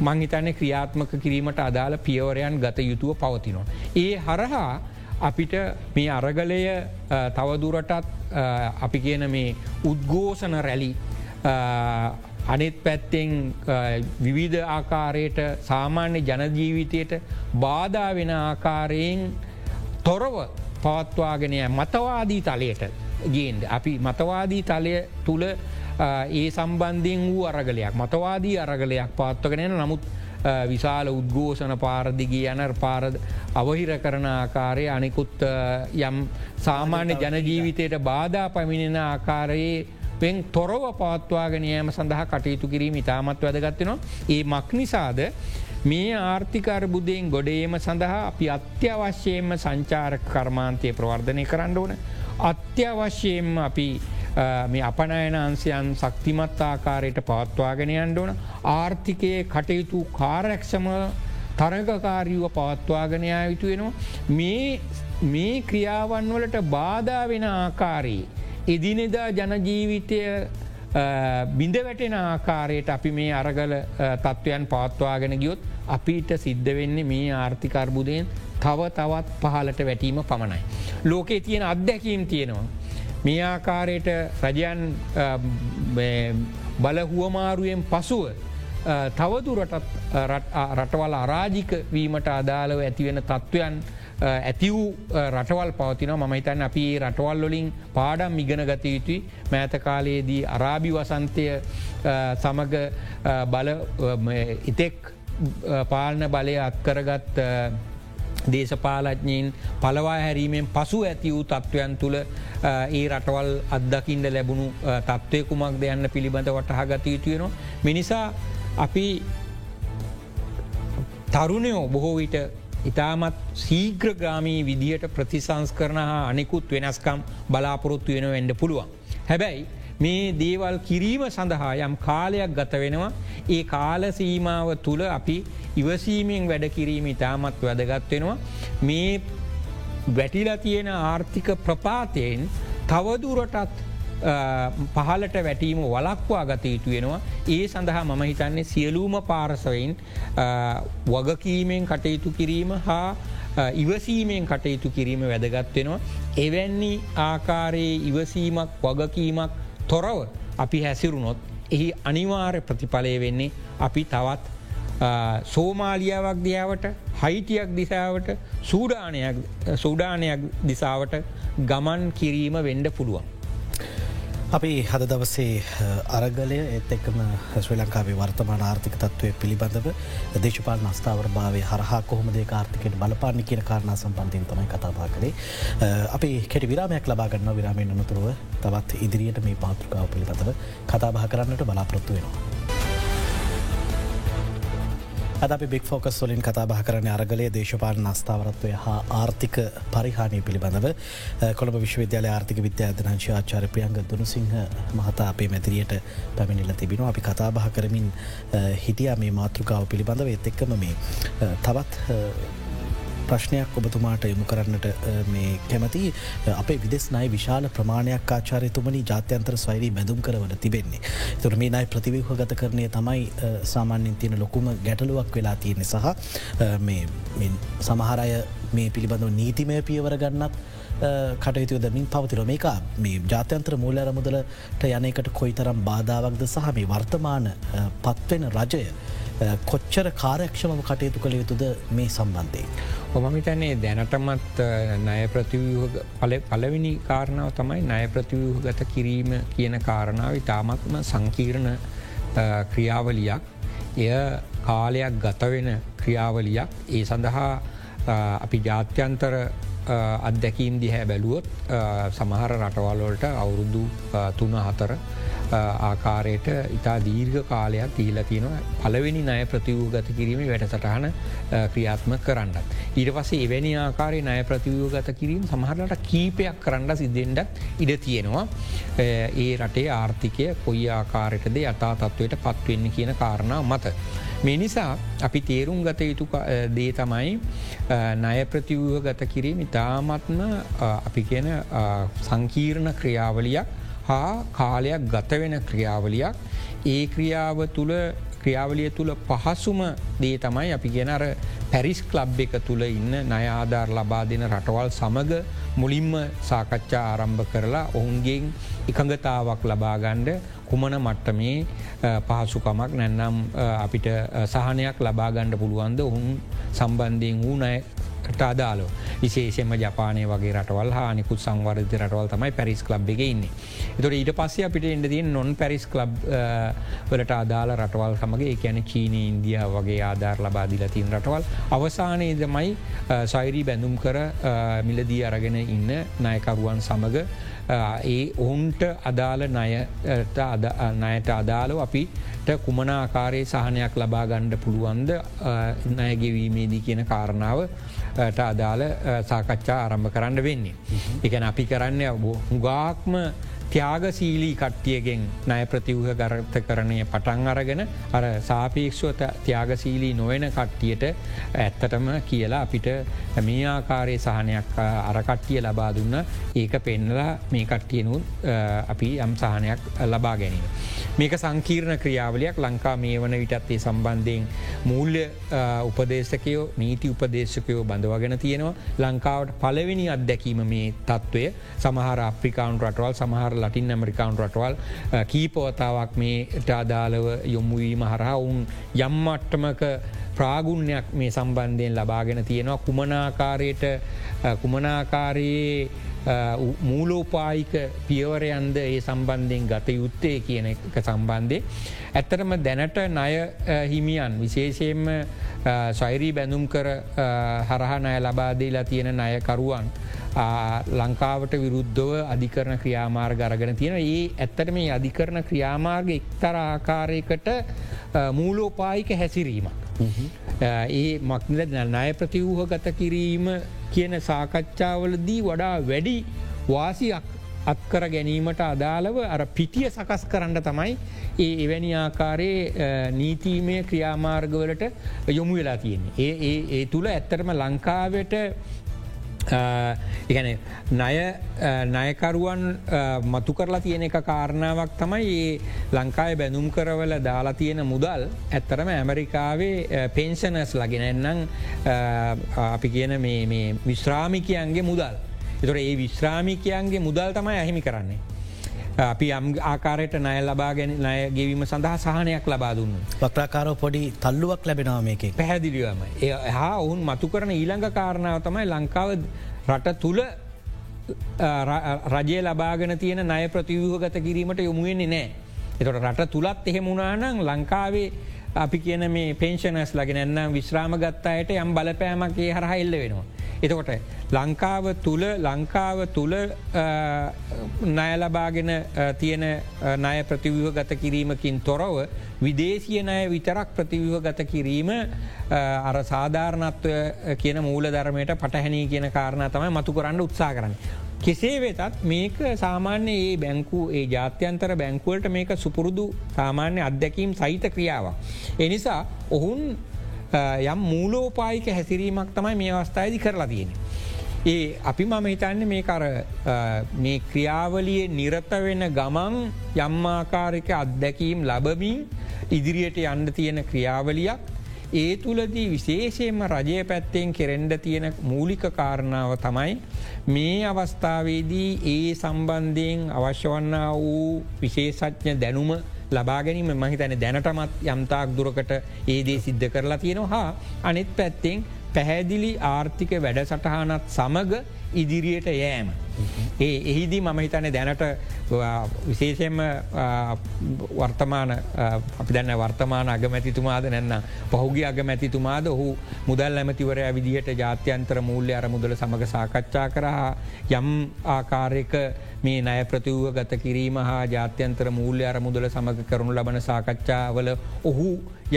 මංහිතන ක්‍රියාත්මක කිරීමට අදාළ පියවරයන් ගත යුතුව පවතිනවා. ඒ හරහා අපිට මේ අරගලය තවදුරටත් අපි කියන මේ උද්ගෝසන රැලි අනෙත් පැත්තෙන් විවිධ ආකාරයට සාමාන්‍ය ජනජීවිතයට බාධා වෙන ආකාරයෙන් තොරව පවත්වාගෙනය මතවාදී තලයට ගේන්ද. අපි මතවාදී තලය තුළ ඒ සම්බන්ධයෙන් වූ අරගලයක් මතවාදී අරගලයක් පාත්වගෙනන නමුත් විශාල උද්ගෝෂණ පාරදිගේ යන පාරද අවහිර කරන ආකාරය අනෙකුත් යම් සාමාන්‍ය ජනජීවිතයට බාධා පැමිණෙන ආකාරයේ පෙන් තොරව පවත්වාගෙනයම සඳහා කටයුතු කිරීම ඉතාමත් වැදගත්වෙනවා. ඒ මක්නිසාද මේ ආර්ථිකර්බුදයෙන් ගොඩේම සඳහා අපි අත්‍යවශ්‍යයෙන්ම සංචාරක කර්මාන්තය ප්‍රවර්ධනය කරන්න ඕන. අත්‍යවශ්‍යයෙන්ම අපි මේ අපනයන අන්සයන් ශක්තිමත් ආකාරයට පවත්වාගෙනයන්ට ඕන ආර්ථිකයේ කටයුතු කාරැක්ෂම තරගකාරීව පවත්වාගෙනයා යුතු වෙනවා. මේ ක්‍රියාවන් වලට බාධා වෙන ආකාරයේ. එදිනෙදා ජනජීවිතය බිඳ වැටෙන ආකාරයට අපි මේ අරගල තත්ත්වයන් පවත්වාගෙන ගියොත් අපිට සිද්ධ වෙන්නේ මේ ආර්ථිකර්බුදයෙන් තව තවත් පහලට වැටීම පමණයි. ලෝකේ තියෙන අත්දැකීම් තියෙනවා. මේ ආකාරයට රජයන් බලහුවමාරුවෙන් පසුව තවදුරටත් රටවල් අරාජික වීමට අදාළව ඇතිවෙන තත්ත්වයන් ඇති වූ රටවල් පවතින ම හිතන් අපි රටවල් වලින් පාඩම් ඉගෙන ගත යුතුයි. මෑතකාලයේදී අරාබි වසන්තය සමග බල ඉතෙක් පාලන බලය අත්කරගත් දේශපාලඥයෙන් පලවා හැරීමෙන් පසු ඇති වූ තත්ත්වයන් තුළ ඒ රටවල් අත්දකින්ට ලැබුණු තත්ත්වය කුමක් දෙයන්න පිළිබඳ වටහා ගත යුතුයෙනවා. මිනිසා අපි තරුණයෝ බොහෝ විට ඉතාමත් සීග්‍රග්‍රාමී විදිහට ප්‍රතිසංස් කරන හා අනෙකුත් වෙනස්කම් බලාපොරොත්තු වෙන වෙන්ඩ පුළුවන්. හැබැයි මේ දේවල් කිරීම සඳහා යම් කාලයක් ගත වෙනවා ඒ කාල සීමාව තුළ අපි ඉවසීමෙන් වැඩ කිරීම ඉතාමත් වැදගත් වෙනවා මේ වැටිලා තියෙන ආර්ථික ප්‍රපාතයෙන් තවදුරටත් පහලට වැටීම වලක්වා ගත යුතු වෙනවා ඒ සඳහා මම හිතන්නේ සියලූම පාරසවයින් වගකීමෙන් කටයුතු කිරීම හා ඉවසීමෙන් කටයුතු කිරීම වැදගත්වෙනවා. එවැන්නි ආකාරයේ ඉවසීමක් වගකීමක් තොරව අපි හැසිරුණොත් එහි අනිවාර්ය ප්‍රතිඵලය වෙන්නේ අපි තවත් සෝමාලියාවක් දියාවට හයිටියක් දිසාවට සූඩානයක් සූඩානයක් දිසාවට ගමන් කිරීම වෙන්ඩ පුළුවන්. අපි හද දවසේ අරගලය එත් එක්කම ශ්‍රී ලංකාවේ වර්තමාන ආර්ථික තත්වය පිළිබඳව දේශපාල නස්ථාවර භාවය හරහා කොහොමදේ ආර්ථිකට බලපාන්න කියන කාරණා සම්බන්ධයෙන් තමයි කතාබා කරේ. අපි කෙට විරාමයක් ලබාගන්න විරාමයෙන් අනතුරුව තවත් ඉදිරියට මේ පාත්‍රකාව පිළිබඳව කතාබා කරන්නට බලාපොරොත්තු වෙනවා. අද අපි බික් ෆෝකස් වලින් කතා බහ කරන අරගලය දේශපාලන අස්ථාවරත්වය හා ආර්ථික පරිහානය පිළිබඳව. කොළඹ විශ්වවිද්‍යාල ආර්ථික විද්‍යාධනංශ ආචාර ප්‍රියංග දුනුසිංහ මහතා අපේ මැතිරියට පැමිණිල තිබෙන අපි කතාබහ කරමින් හිටිය මේ මාතෘකාව පිළිබඳව. එත් එක්කම මේ තවත් ප්‍රශ්නයක් ඔබතුමාට යොමු කරන්නට මේ කැමති අපේ විදෙස් නයි විශාල ප්‍රමාණයක් ආචාරයතුමනි ජාත්‍යන්තර ස්වෛරී බැඳුම් කරවල තිබෙන්නේ. තුර මේ නයි ප්‍රතිවීහ ගත කරනය තමයි සාමාන්‍යින් තියෙන ලොකුම ගැටලුවක් වෙලා තියෙනෙ සහ සමහරය මේ පිළිබඳව නීතිමය පියවර ගන්නත් කටයුතු දමින් පවතිර මේක මේ ජාත්‍යන්ත්‍ර මූල අරමුදලට යනකට කොයි තරම් බාධාවක්ද සහ මේ වර්තමාන පත්වෙන රජය කොච්චර කාරයක්ෂමම කටයුතු කළ යුතුද මේ සම්බන්ධය. ඔමමිතන්නේ දැනටමත් නය ප්‍රතිවූහ පලවෙනි කාරණාව තමයි නය ප්‍රතිවූහ ගත කිරීම කියන කාරණාව ඉතාමත්ම සංකීර්ණ ක්‍රියාවලියක්. එය කාලයක් ගතවෙන ක්‍රියාවලියක්. ඒ සඳහා අපි ජාත්‍යන්තර අත්දැකීම් දිහැ බැලුවොත් සමහර රටවල්වලට අවුරුදු තුන හතර ආකාරයට ඉතා දීර්ඝ කාලයක් තිීල තියෙනවා පලවෙනි නය ප්‍රතිවූ ගත කිරීම වැඩසටහන ක්‍රියාත්ම කරන්න. ඊට පසේ එවැනි ආකාරය නය ප්‍රතිවූ ගත කිරීම සමහරලට කීපයක් කරන්න සිද්ධෙන්ඩත් ඉඩ තියෙනවා. ඒ රටේ ආර්ථිකය කොයි ආකාරයටද යතා තත්ත්වයට පත්වෙන්න කියන කාරණා මත. මේ නිසා අපි තේරුම් ගත යුතු දේ තමයි නය ප්‍රතිවූහ ගත කිරීම. ඉතාමත්ම අපි කියන සංකීර්ණ ක්‍රියාවලියක් හා කාලයක් ගත වෙන ක්‍රියාවලියක්. ඒ ක්‍රියාව තුළ ක්‍රියාවලිය තුළ පහසුම දේ තමයි අපි ගෙන අර පැරිස් කලබ් එක තුළ ඉන්න නය ආධාර ලබා දෙන රටවල් සමඟ මුලින්ම සාකච්ඡා ආරම්භ කරලා ඔවුන්ගේ එකඟතාවක් ලබාගණ්ඩ කුමන මට්ටමේ පහසුකමක් නැන්නම් අපිට සහනයක් ලබාගණ්ඩ පුළුවන්ද? ඔහුන් සම්බන්ධයෙන් වූ නය ට අදාලෝ විශේෂම ජපානය වගේ රටවල් හානිකුත් සංවර්ධ රටවල් තමයි පැරිස් ලබ් එක ඉන්න. එතොට ඊට පස්සේ අපිට එන්න තින් නොන් පැරිස් ලබ් වලට අදාල රටවල් සමගේ එකැන චීන ඉන්දිය වගේ ආධාර ලබාදිල තින් රටවල් අවසානයේදමයි සයිරී බැඳුම් කර මිලදී අරගෙන ඉන්න නයකරුවන් සමඟ ඒ ඔවුන්ට අදාළ නයට අදාලව අපිට කුමනාකාරයේ සහනයක් ලබා ගණ්ඩ පුළුවන්ද නයගෙවීමේදී කියන කාරණාව අදාළ සාකච්ඡා ආරම්භ කරන්න වෙන්නේ. එකන අපි කරන්න හුගාක්ම ත්‍යාගසීලී කට්ටියගෙන් නය ප්‍රතිවහ ගරත කරණය පටන් අරගෙන අර සාපේක්ෂුව ත්‍යාගසීලී නොවෙන කට්ටියට ඇත්තටම කියලා අපිට මේ ආකාරය සහනයක් අරකට්ටිය ලබා දුන්න ඒක පෙන්නලා මේ කට්ටියනුත් අපි යම් සහනයක් ලබා ගැනීම. මේක සංකීර්ණ ක්‍රියාවලයක්. ලංකා මේ වන විටත් ඒ සම්බන්ධයෙන් මූල්‍ය උපදේශකයෝ නීති උපදේශකයෝ බඳවගෙන තියෙනවා. ලංකාවට පලවෙනි අත්දැකීම මේ තත්ත්වය. සමහර අප්‍රිකාවන් රටවල් සමහර ලටින් ඇමරිකාන් රටවල් කීපවතාවක් මේට අදාළව යොමුවීම හරහා ඔවුන් යම්මට්ටමක ප්‍රාගුණ්‍යයක් මේ සම්බන්ධයෙන් ලබාගෙන තියෙනවා කුමනාකාරයට කුමනාකාරයේ මූලෝපායික පියවරයන්ද ඒ සම්බන්ධයෙන් ගත යුත්තේ කියන එක සම්බන්ධය. ඇත්තරම දැනට ණය හිමියන් විශේෂයෙන්ම සෛරී බැඳුම් කර හරහ නය ලබාදේලා තියෙන ණයකරුවන්. ලංකාවට විරුද්ධව අධිකරන ක්‍රියාමාර්ග අරගෙන තියෙන ඒ ඇත්තට මේ අධිකරන ක්‍රියාමාර්ග එක්තර ආකාරයකට මූලෝපායික හැසිරීම. ඒ මක්නද ණය ප්‍රතිවූහ ගත කිරීම කියන සාකච්ඡාවලදී වඩා වැඩි වාසියක් අත්කර ගැනීමට අදාළව අර පිටිය සකස් කරන්න තමයි ඒ එවැනි ආකාරයේ නීතිීමය ක්‍රියාමාර්ගවලට යොමු වෙලා තියෙන්නේ. ඒ ඒ තුළ ඇත්තරම ලංකාවට එකන ණය ණයකරුවන් මතු කරලා තියෙන එක කාරණාවක් තමයි ඒ ලංකාය බැනුම් කරවල දාලා තියෙන මුදල් ඇත්තරම ඇමරිකාවේ පෙන්ෂනස් ලගෙන එන්නම් අපි කියන විශ්‍රාමිකයන්ගේ මුදල්. එතොට ඒ විශ්‍රාමිකයන්ගේ මුදල් තමයි ඇහිමි කරන්නේ. අපි යම් ආකාරයට නය ලබාගෙන නය ගෙවීම සඳහා සහනයක් ලබා දුන්න. වක්්‍රාකාරෝ පොඩි තල්ලුවක් ලැබෙනවා මේක පැහැදිලිවම. හා ඔවුන් මතු කරන ඊළඟ කාරණාව තමයි ලංකාව රට තුළ රජය ලබාගෙන තියෙන නය ප්‍රතිවූහගත කිරීමට යොමුුවෙන්නේ නෑ. එතොට රට තුළත් එහෙමුණනානං ලංකාවේ අපි කියන මේ පේෂනස් ලගෙන එන්නම් විශ්‍රාම ගත්තායට යම් බලපෑමක්ගේ හරහ එල්ල වෙනවා. එතකොට ලංකාව තුළ ලංකාව තුළ නයලබාගෙන තියෙන නය ප්‍රතිවිව ගත කිරීමකින් තොරව විදේශය නය විතරක් ප්‍රතිවිව ගත කිරීම අර සාධාරණත්ව කියන මූල ධර්මයට පටහැනී කියන කාරණ තමයි මතු කරන්න උත්සා කරන්න. කෙසේ වෙතත් මේක සාමාන්‍ය ඒ බැංකු ඒ ජාත්‍යන්තර බැංකුවලට මේක සුපුරුදු සාමාන්‍ය අත්දැකීම් සහිත ක්‍රියාවක්. එනිසා ඔහුන් යම් මූලෝපායික හැසිරීමක් තමයි මේ අවස්ථායිදි කරලා තියෙන. ඒ අපි මම හිතන්න මේ කර මේ ක්‍රියාවලිය නිරත වෙන ගමන් යම්මාකාරික අත්දැකීම් ලබමින් ඉදිරියට යන්න තියෙන ක්‍රියාවලියක් ඒ තුළදී විශේෂයෙන්ම රජය පැත්තෙන් කෙරෙන්ඩ තියෙන මූලික කාරණාව තමයි මේ අවස්ථාවේදී ඒ සම්බන්ධයෙන් අවශ්‍ය වන්න වූ විශේෂඥ දැනුම ලබාගැනීම මහිතන දැනටමත් යම්තාක් දුරකට ඒදේ සිද්ධ කරලා තියෙනවා. හා අනෙත් පැත්තෙන් පැහැදිලි ආර්ථික වැඩ සටහනත් සමග ඉදිරියට යෑම. ඒ එහිදී මම හිතන දැනට විශේෂයෙන්ම වර්තමාන අපි දන්න වර්තමාන අගමැතිතුමාද නැන්න පහුගේ අගමැතිතුමාද ඔහු මුදල් ඇමතිවරය විදිහට ජාත්‍යන්තර මූල්‍ය අර මුදල සමඟ සාකච්ඡා කරහා යම් ආකාරයක මේ නය ප්‍රතිව්ව ගත කිරීම හා ජාත්‍යන්තර මූල්‍ය අර මුදල සමඟ කරනු ලබන සාකච්ඡාවල ඔහු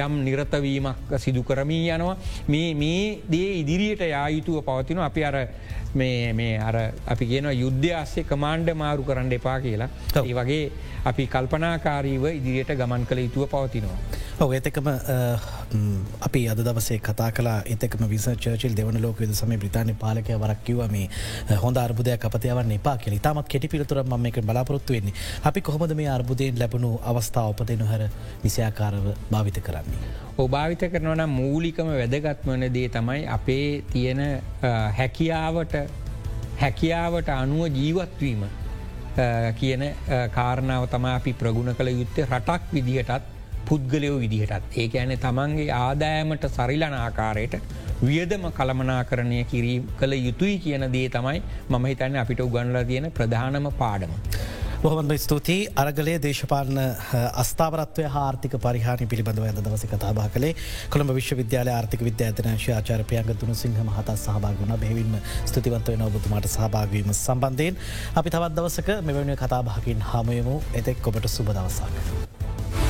යම් නිරතවීමක් සිදු කරමී යනවා. මේ දේ ඉදිරියට යායුතුව පවතින අපි අර මේ අර අපි කියන යුද්ධ අස්සේ කමාන්්ඩ මාරු කරන්න එපා කියලා. ඒ වගේ අපි කල්පනාකාරීව ඉදිරියට ගමන් කළ යුතුව පවතිනවා. ඔව එතකම අපි අද දවසේ කතා කලා එතකම විස චර්චල් දෙවන ලෝක විද සම බ්‍රතාානය පාලකය වරක් කිව මේ හොඳ අර්බුදයක් අපතයවන්න එපා කෙ තමත් කෙටි පිළිතුර ම එක බලාපොරොත්තු වෙන්නේ. අපි කොහොමද මේ අර්බුදයෙන් ලැබුණු අවස්ථාව උපතය නොහැර විසයාකාරව භාවිත කරන්නේ. ඔභාවිත කරනවන මූලිකම වැදගත්වන දේ තමයි අපේ තියෙන හැකියාවට හැකියාවට අනුව ජීවත්වීම කියන කාරණාව තම අපි ප්‍රගුණ කළ යුත්තේ රටක් විදිහටත් පුද්ගලයෝ විදිහටත්. ඒ ඇන තමන්ගේ ආදායමට සරිලන ආකාරයට වියදම කළමනාකරණය කිරීම කළ යුතුයි කියන දේ තමයි මම හිතන්න අපිට උගන්ලා තියෙන ප්‍රධානම පාඩම. බොහොමද ස්තුතියි. අරගලේ දේශපාලන අස්ථාවරත්වය ආර්ථික පරිහානි පිළිබඳව ඇද දවස කතාබා කළේ කොළඹ විශ්වවිද්‍යාල ආර්ථික විද්‍යාධනශ ආචාරපයන්ග දුනු සිංහ මහත සහභාගුණ බෙවින්ම ස්තුතිවන්තවය නොබතුමාට සහභාගවීම සම්බන්ධයෙන් අපි තවත් දවසක මෙවැනි කතාභාකින් හමයමු එතෙක් ඔබට සුබ දවසක්.